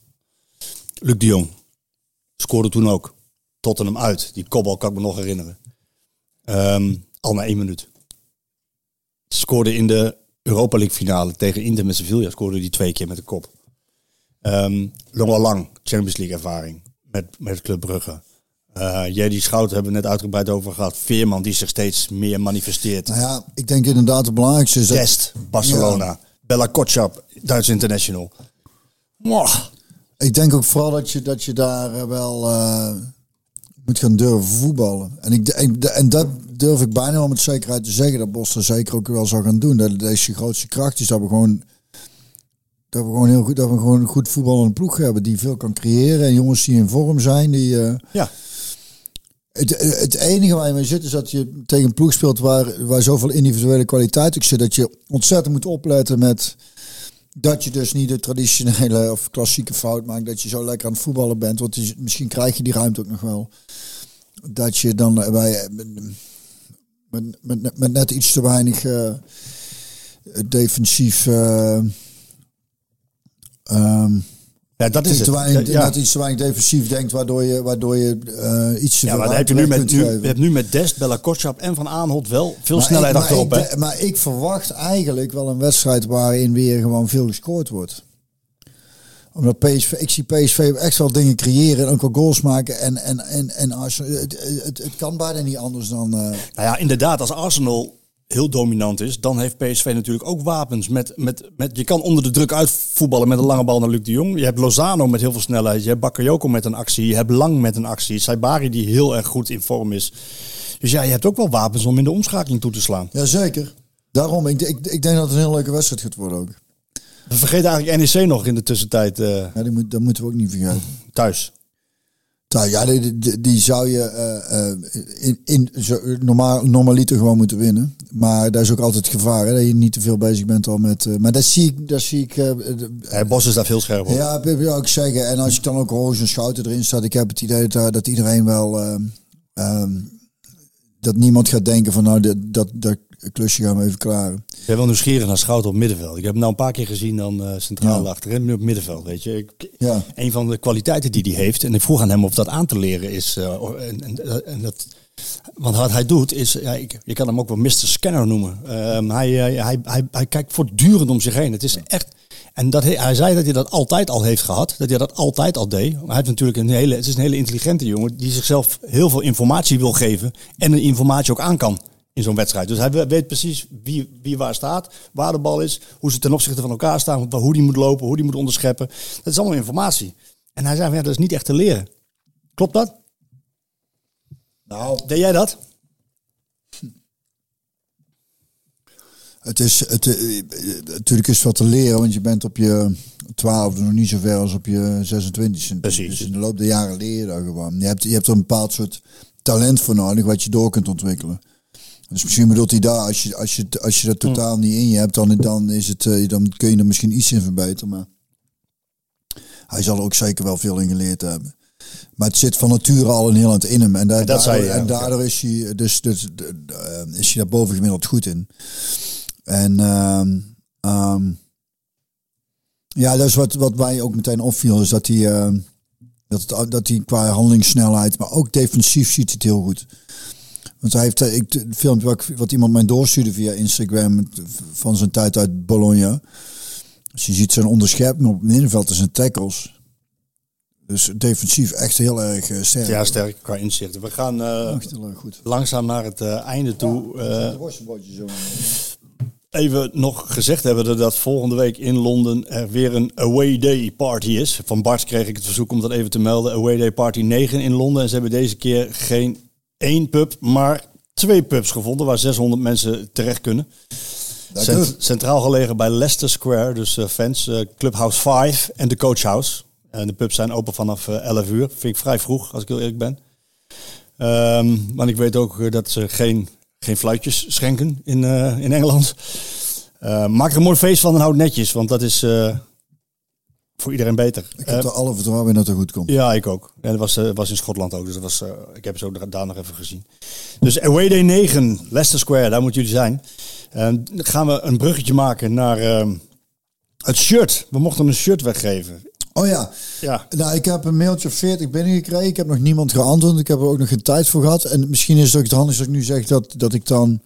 Luc de Jong scoorde toen ook. Tottenham uit. Die kopbal kan ik me nog herinneren. Ehm, al na één minuut. Scoorde in de Europa League finale tegen Inter met Sevilla. Scoorde die twee keer met de kop. Long Lang, Champions League ervaring. Met, met Club Brugge. Eh Jerry Schout hebben we net uitgebreid over gehad. Veerman die zich steeds meer manifesteert. Nou ja, ik denk inderdaad het belangrijkste is. Dest, Barcelona. Bella Kotschap, Duits international. Mwah. Ik denk ook vooral dat je, dat je daar eh, wel eh, moet gaan durven voetballen. En, ik, en, en dat durf ik bijna wel met zekerheid te zeggen dat Bos er zeker ook wel zou gaan doen. Dat deze grootste kracht is dat we gewoon dat we gewoon heel goed dat we gewoon een goed voetballende ploeg hebben die veel kan creëren en jongens die in vorm zijn die eh, Ja, het, het enige waar je mee zit is dat je tegen een ploeg speelt waar, waar zoveel individuele kwaliteit ook zit. Dat je ontzettend moet opletten met dat je dus niet de traditionele of klassieke fout maakt. Dat je zo lekker aan het voetballen bent. Want misschien krijg je die ruimte ook nog wel. Dat je dan bij, met, met, met net iets te weinig eh, defensief... eh, ehm, ja dat is te het. weinig, Ja. net iets te weinig defensief denkt, waardoor je, waardoor je eh, iets te Ja, maar heb je nu met, nu, je hebt nu met Dest, Bella Kotschap en Van Aanholt wel veel Maar snelheid ik, maar achterop. ik de- maar ik verwacht eigenlijk wel een wedstrijd waarin weer gewoon veel gescoord wordt. Omdat PSV, ik zie PSV echt wel dingen creëren en ook wel goals maken. En, en, en, en Arsenal, het, het, het kan bijna niet anders dan... eh, Nou ja, inderdaad, als Arsenal heel dominant is, dan heeft PSV natuurlijk ook wapens. Met, met, met, je kan onder de druk uitvoetballen met een lange bal naar Luc de Jong. Je hebt Lozano met heel veel snelheid. Je hebt Bakayoko met een actie. Je hebt Lang met een actie. Saibari die heel erg goed in vorm is. Dus ja, je hebt ook wel wapens om in de omschakeling toe te slaan. Jazeker. Daarom, ik, ik, ik denk dat het een heel leuke wedstrijd gaat worden ook. We vergeten eigenlijk NEC nog in de tussentijd eh, Ja, die moet, dat moeten we ook niet vergeten. thuis. Nou, ja, die, die, die zou je eh, in, in zo, normaal, normaliter gewoon moeten winnen. Maar daar is ook altijd het gevaar hè, dat je niet te veel bezig bent al met. eh, maar dat zie ik. Dat zie ik Bos is daar veel scherper op. ja, dat wil ik ook zeggen. En als ik dan ook Roos en Schouten erin staat, ik heb het idee dat, dat iedereen wel. eh, ehm, dat niemand gaat denken van nou, dat, dat, dat klusje gaan we even klaren. Ik ben wel nieuwsgierig naar Schouten op middenveld. Ik heb hem nou een paar keer gezien dan eh, centraal Ja. achterin, nu op middenveld. Weet je. Ik, Ja. Een van de kwaliteiten die hij heeft, en ik vroeg aan hem of dat aan te leren is. eh, en, en, en dat, want wat hij doet is, ja, ik, je kan hem ook wel Mr. Scanner noemen. Ehm, hij, eh, hij, hij, hij kijkt voortdurend om zich heen. Het is echt. En dat, hij hij zei dat hij dat altijd al heeft gehad. Dat hij dat altijd al deed. Maar hij heeft natuurlijk een hele. Het is een hele intelligente jongen die zichzelf heel veel informatie wil geven. En de informatie ook aan kan in zo'n wedstrijd. Dus hij we- weet precies wie, wie waar staat, waar de bal is, hoe ze ten opzichte van elkaar staan, hoe die moet lopen, hoe die moet onderscheppen. Dat is allemaal informatie. En hij zei van ja, dat is niet echt te leren. Klopt dat? Nou, Deed jij dat? Het is, het, eh, natuurlijk is het wat te leren, want je bent op je twaalfde nog niet zo ver als op je 26e. Precies. Dus in de loop der jaren leer je gewoon. Je hebt, je hebt er een bepaald soort talent voor nodig wat je door kunt ontwikkelen. Dus misschien bedoelt hij daar, als je, als je, als je dat totaal niet in je hebt, dan, dan, is het, eh, dan kun je er misschien iets in verbeteren. Maar hij zal er ook zeker wel veel in geleerd hebben. Maar het zit van nature al een heel aan in hem. En, da- dat daardoor, zei je, ja. en daardoor is hij, dus, dus, eh, is hij daar bovengemiddeld goed in. En ehm, ehm, ja, dat is wat, wat mij ook meteen opviel. Is dat hij, ehm, dat, het, dat hij qua handelingssnelheid, maar ook defensief ziet hij het heel goed. Want hij heeft, eh, ik, het filmpje wat, wat iemand mij doorstuurde via Instagram van zijn tijd uit Bologna. Dus je ziet zijn onderschepping op het middenveld en zijn tackles. Dus defensief echt heel erg eh, sterk. Ja, sterk qua inzichten. We gaan eh, goed. langzaam naar het einde toe. Zo. even nog gezegd hebben dat volgende week in Londen er weer een away day party is. Van Bart kreeg ik het verzoek om dat even te melden. Away day party 9 in Londen. En ze hebben deze keer geen één pub, maar twee pubs gevonden waar 600 mensen terecht kunnen. Cent- centraal gelegen bij Leicester Square, dus eh, fans, eh, Clubhouse 5 en de Coach House. En de pubs zijn open vanaf eh, 11 uur. Vind ik vrij vroeg, als ik heel eerlijk ben. Ehm maar ik weet ook eh, dat ze geen, geen fluitjes schenken in, eh, in Engeland. Eh, maak er een mooi feest van en houd netjes, want dat is eh, voor iedereen beter. Ik Eh, heb er alle vertrouwen in dat het goed komt. ja, ik ook. En dat was, eh, was in Schotland ook, dus dat was, eh, ik heb ze ook daar- nog even gezien. Dus Away Day 9, Leicester Square, daar moeten jullie zijn. En dan gaan we een bruggetje maken naar ehm, het shirt. We mochten een shirt weggeven. Oh ja, Ja, nou, ik heb een mailtje of 40 binnengekregen. Ik heb nog niemand geantwoord. Ik heb er ook nog geen tijd voor gehad. En misschien is het ook het handigste als ik nu zeg dat, dat ik dan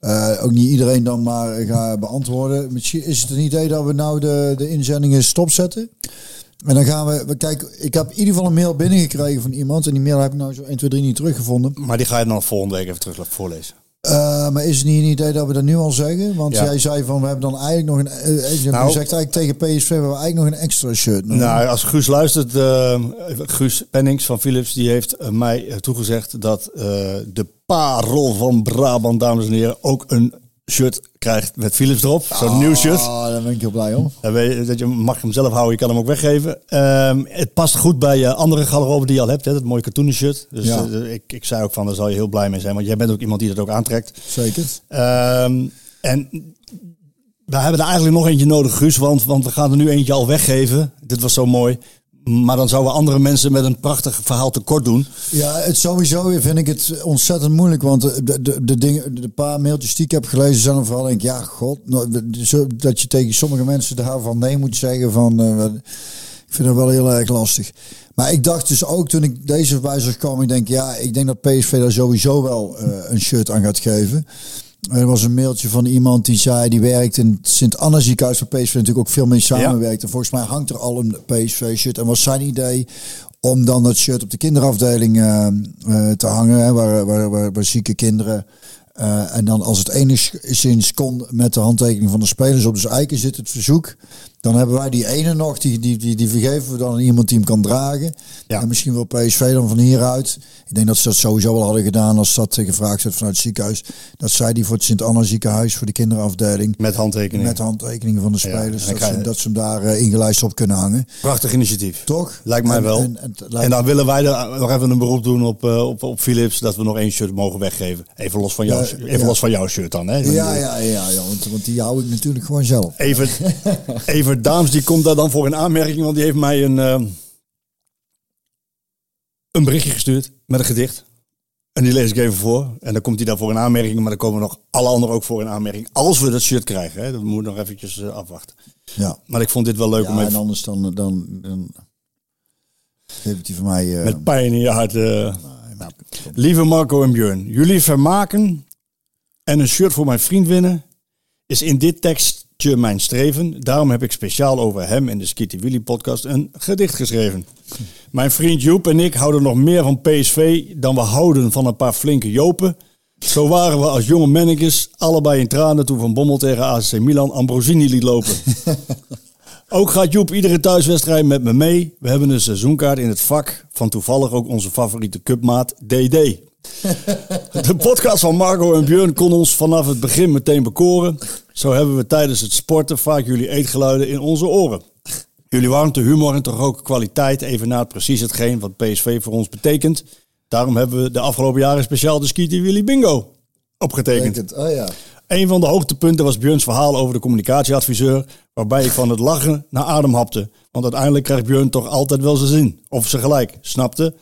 eh, ook niet iedereen dan maar ga beantwoorden. Misschien is het een idee dat we nou de, de inzendingen stopzetten. En dan gaan we, we kijk, ik heb in ieder geval een mail binnengekregen van iemand. En die mail heb ik nou zo 1, 2, 3 niet teruggevonden. maar die ga je dan volgende week even terug voorlezen. Eh, maar is het niet een idee dat we dat nu al zeggen? Want Ja. jij zei van, we hebben dan eigenlijk nog een... eh, je hebt Nou. gezegd eigenlijk tegen PSV, we hebben eigenlijk nog een extra shirt. nodig. Nou, als Guus luistert, eh, Guus Pennings van Philips, die heeft eh, mij eh, toegezegd dat eh, de parel van Brabant, dames en heren, ook een shirt krijgt met Philips erop. Zo'n nieuw shirt. Ah, daar ben ik heel blij om. Dan weet je, dat je mag hem zelf houden, je kan hem ook weggeven. Ehm, het past goed bij eh, andere garderobe die je al hebt, hè, dat mooie katoenen shirt. Dus Ja. eh, ik, ik zei ook van, daar zal je heel blij mee zijn, want jij bent ook iemand die dat ook aantrekt. Zeker. Ehm, en we hebben er eigenlijk nog eentje nodig, Guus, want, want we gaan er nu eentje al weggeven. Dit was zo mooi. Maar dan zouden andere mensen met een prachtig verhaal tekort doen. Ja, het sowieso vind ik het ontzettend moeilijk. Want de, de, de, dingen, de paar mailtjes die ik heb gelezen zijn vooral denk ik, ja, god, nou, dat je tegen sommige mensen daarvan nee moet zeggen van, eh, ik vind dat wel heel erg lastig. Maar ik dacht dus ook toen ik deze zag komen, ik denk, ja, ik denk dat PSV daar sowieso wel eh, een shirt aan gaat geven. Er was een mailtje van iemand die zei, die werkt in het Sint-Anna ziekenhuis, waar PSV natuurlijk ook veel mee samenwerkt. En volgens mij hangt er al een PSV-shirt. En was zijn idee om dan dat shirt op de kinderafdeling eh, eh, te hangen, hè, waar, waar, waar, waar zieke kinderen. eh, en dan als het enigszins kon met de handtekening van de spelers op de eiken zit het verzoek. Dan hebben wij die ene nog, die, die, die, die vergeven we dan aan iemand die hem kan dragen. Ja. En misschien wil PSV dan van hieruit. Ik denk dat ze dat sowieso wel hadden gedaan als dat eh, gevraagd werd vanuit het ziekenhuis. Dat zij die voor het Sint-Anna ziekenhuis, voor de kinderafdeling. Met handtekeningen. Met handtekeningen van de Ja, spelers. en dat, ze, dat ze hem daar eh, ingelijst op kunnen hangen. Prachtig initiatief. Toch? Lijkt mij En- wel. En, dan willen wij er nog even een beroep doen op, eh, op, op Philips. Dat we nog één shirt mogen weggeven. Even los van, jouw, Ja, shirt- even ja. los van jouw shirt dan. Hè? ja, ja, ja, ja want, want die hou ik natuurlijk gewoon zelf. Even, even [laughs] Daams, die komt daar dan voor een aanmerking. Want die heeft mij een, eh, een berichtje gestuurd met een gedicht. En die lees ik even voor. En dan komt hij daar voor een aanmerking. Maar dan komen nog alle anderen ook voor een aanmerking. Als we dat shirt krijgen. Hè? Dat moet nog eventjes eh, afwachten. Ja. Maar ik vond dit wel leuk om even en anders dan, dan, dan geeft hij van mij... eh, met pijn in je hart. eh, nou, Lieve Marco en Björn, jullie vermaken en een shirt voor mijn vriend winnen is in dit tekstje mijn streven. Daarom heb ik speciaal over hem in de Skitty Willy podcast een gedicht geschreven. Mijn vriend Joep en ik houden nog meer van PSV dan we houden van een paar flinke Jopen. Zo waren we als jonge mannetjes allebei in tranen toen Van Bommel tegen ACC Milan Ambrosini liet lopen. [laughs] Ook gaat Joep iedere thuiswedstrijd met me mee. We hebben een seizoenkaart in het vak van toevallig ook onze favoriete cupmaat DD. [laughs] De podcast van Marco en Björn kon ons vanaf het begin meteen bekoren. Zo hebben we tijdens het sporten vaak jullie eetgeluiden in onze oren. Jullie warmte, humor en toch ook kwaliteit evenaart precies hetgeen wat PSV voor ons betekent. Daarom hebben we de afgelopen jaren speciaal de Skeeter Willy Bingo opgetekend. Het. Oh ja. Een van de hoogtepunten was Björns verhaal over de communicatieadviseur, waarbij ik van het lachen naar adem hapte. Want uiteindelijk krijgt Björn toch altijd wel zijn zin. Of ze gelijk, snapte?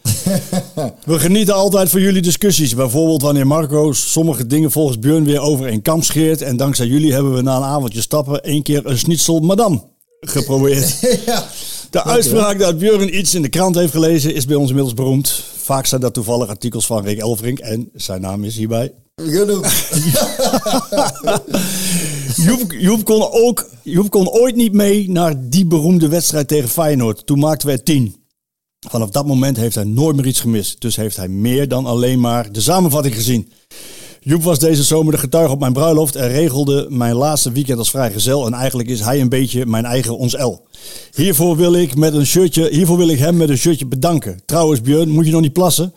[laughs] We genieten altijd van jullie discussies. Bijvoorbeeld wanneer Marco sommige dingen volgens Björn weer over een kam scheert. En dankzij jullie hebben we na een avondje stappen één keer een schnitzel madame geprobeerd. [laughs] ja. De uitspraak dat Björn iets in de krant heeft gelezen is bij ons inmiddels beroemd. Vaak zijn dat toevallig artikels van Rick Elfrink en zijn naam is hierbij Genoeg. [laughs] Joep, Joep, kon ook, Joep kon ooit niet mee naar die beroemde wedstrijd tegen Feyenoord. Toen maakten we tien. Vanaf dat moment heeft hij nooit meer iets gemist. Dus heeft hij meer dan alleen maar de samenvatting gezien. Joep was deze zomer de getuige op mijn bruiloft en regelde mijn laatste weekend als vrijgezel. En eigenlijk is hij een beetje mijn eigen ons L. Hiervoor wil ik, met een shirtje, hiervoor wil ik hem met een shirtje bedanken. Trouwens, Björn, moet je nog niet plassen?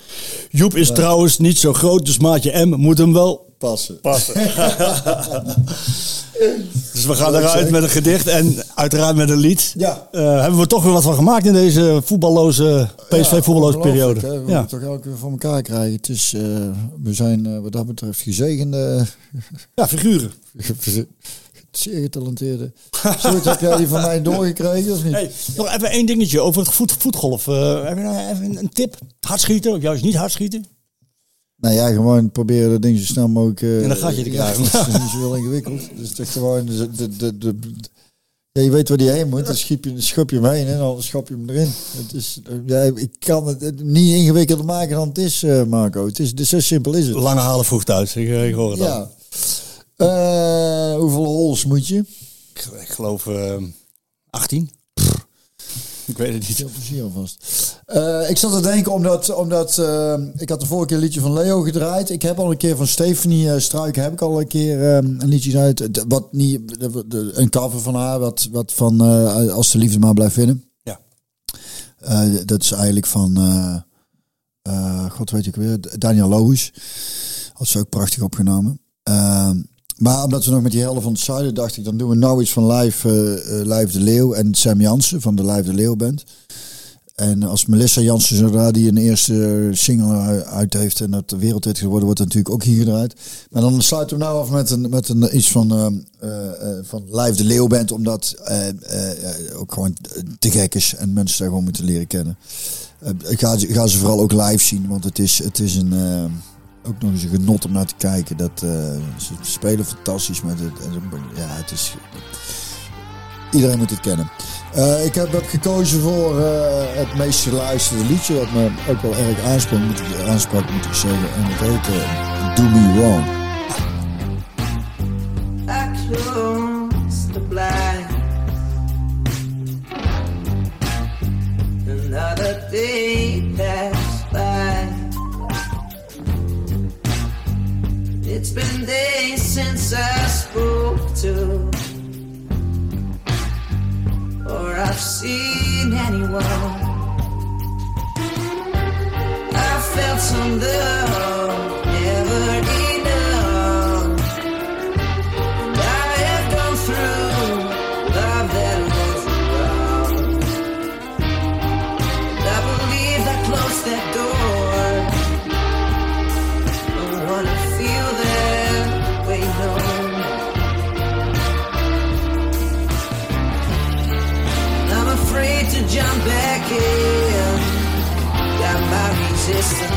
Joep is trouwens niet zo groot, dus maatje M moet hem wel Passen. passen. [laughs] dus we gaan eruit met een gedicht en uiteraard met een lied. Ja. Eh, hebben we toch weer wat van gemaakt in deze voetballoze, PSV voetballoze periode. hè. We Ja. moeten toch elke keer voor elkaar krijgen. Het is, eh, we zijn eh, wat dat betreft gezegende, [laughs] ja, figuren. [laughs] zeer getalenteerde. Zoiets heb jij die van mij doorgekregen of niet? Hey, nog even één dingetje over het voet, voetgolf. Heb je nou even een, een tip? Hardschieten of juist niet hardschieten? Nou ja, gewoon proberen dat ding zo snel mogelijk... eh, In een gatje te ja, krijgen. [laughs] dat is niet zo heel ingewikkeld. Dus is gewoon... De, de, de, de, ja, je weet waar die heen moet, dan schop je, schop je hem heen en dan schop je hem erin. Het is, eh, ja, ik kan het eh, niet ingewikkelder maken dan het is, eh, Marco. Het is, is zo simpel is het. Lange halen vroeg thuis. Ik, eh, ik hoor het al. Ja. Eh, hoeveel holes moet je? Ik, ik geloof eh 18. Ik weet het niet. Veel plezier alvast. Eh, ik zat te denken omdat, omdat eh, ik had de vorige keer een liedje van Leo gedraaid. Ik heb al een keer van Stephanie uh, Struiken heb ik al een keer eh, een liedje uit. Wat niet, de- de- een cover van haar, wat, wat van Als de liefde maar blijft vinden. Ja. Dat is eigenlijk van, god weet ik weer, Daniel Lohuis. Had ze ook prachtig opgenomen. Ehm, maar omdat we nog met die helft van het zuiden dacht ik, dan doen we nou iets van Live, eh, eh, Live de Leeuw en Sam Jansen van de Live de Leeuw band. En als Melissa Jansen, zodra die een eerste single uit heeft en dat de wereldhit geworden, wordt het natuurlijk ook hier gedraaid. Maar dan sluiten we nou af met een, met een iets van, eh, van Live de Leeuw band, omdat eh, ook gewoon te gek is en mensen daar gewoon moeten leren kennen. Ik ga, ga ze vooral ook live zien, want het is, het is een, ook nog eens een genot om naar te kijken. Dat, eh, ze spelen fantastisch met het. Ja, het is. Iedereen moet het kennen. Eh, ik heb, heb gekozen voor eh, het meest geluisterde liedje, wat me ook wel erg aansprak, moet ik, aansprak, moet ik zeggen. En het heet Do Me Wrong. Another day passed It's been days since I spoke to, or I've seen anyone. I felt some love, feel that my resistance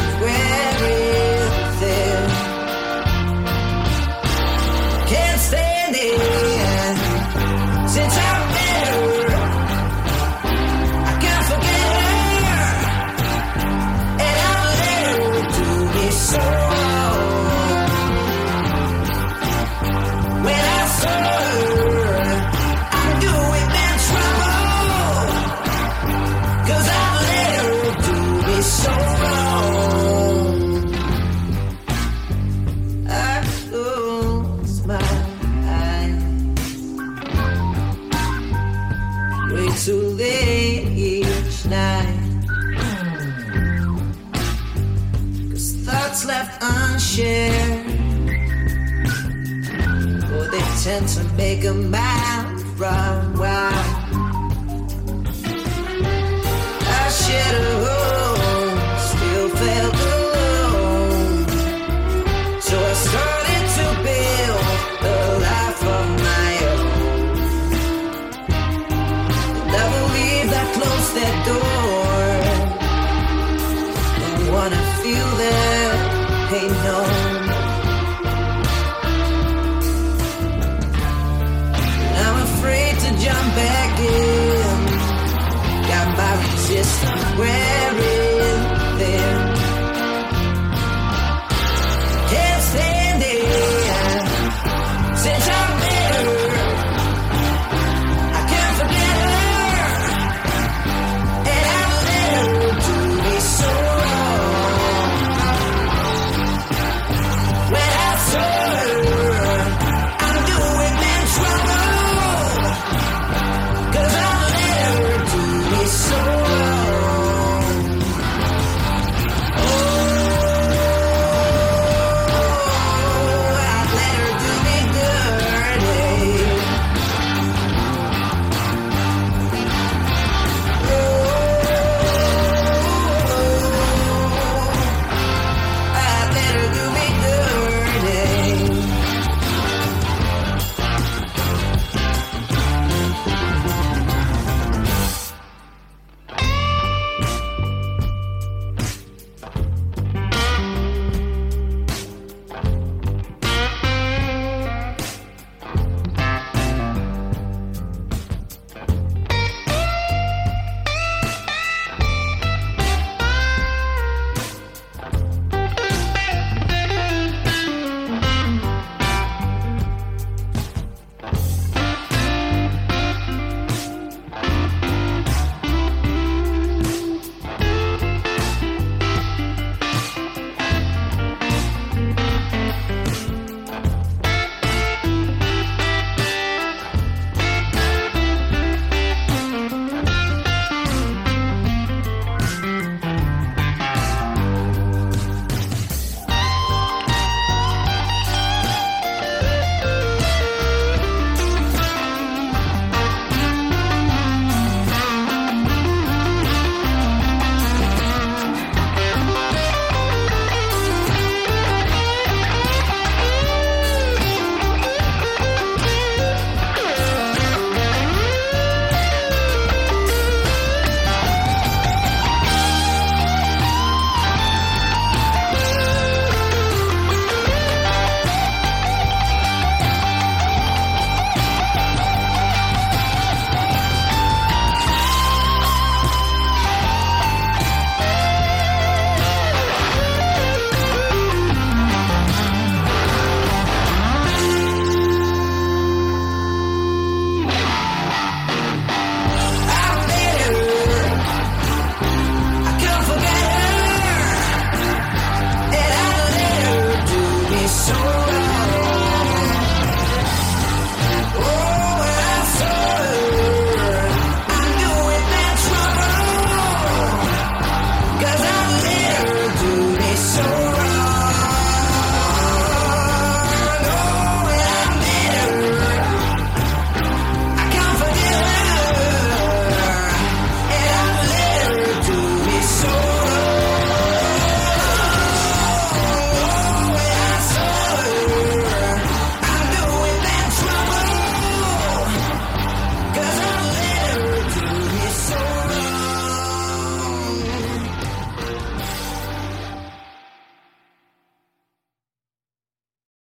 a man run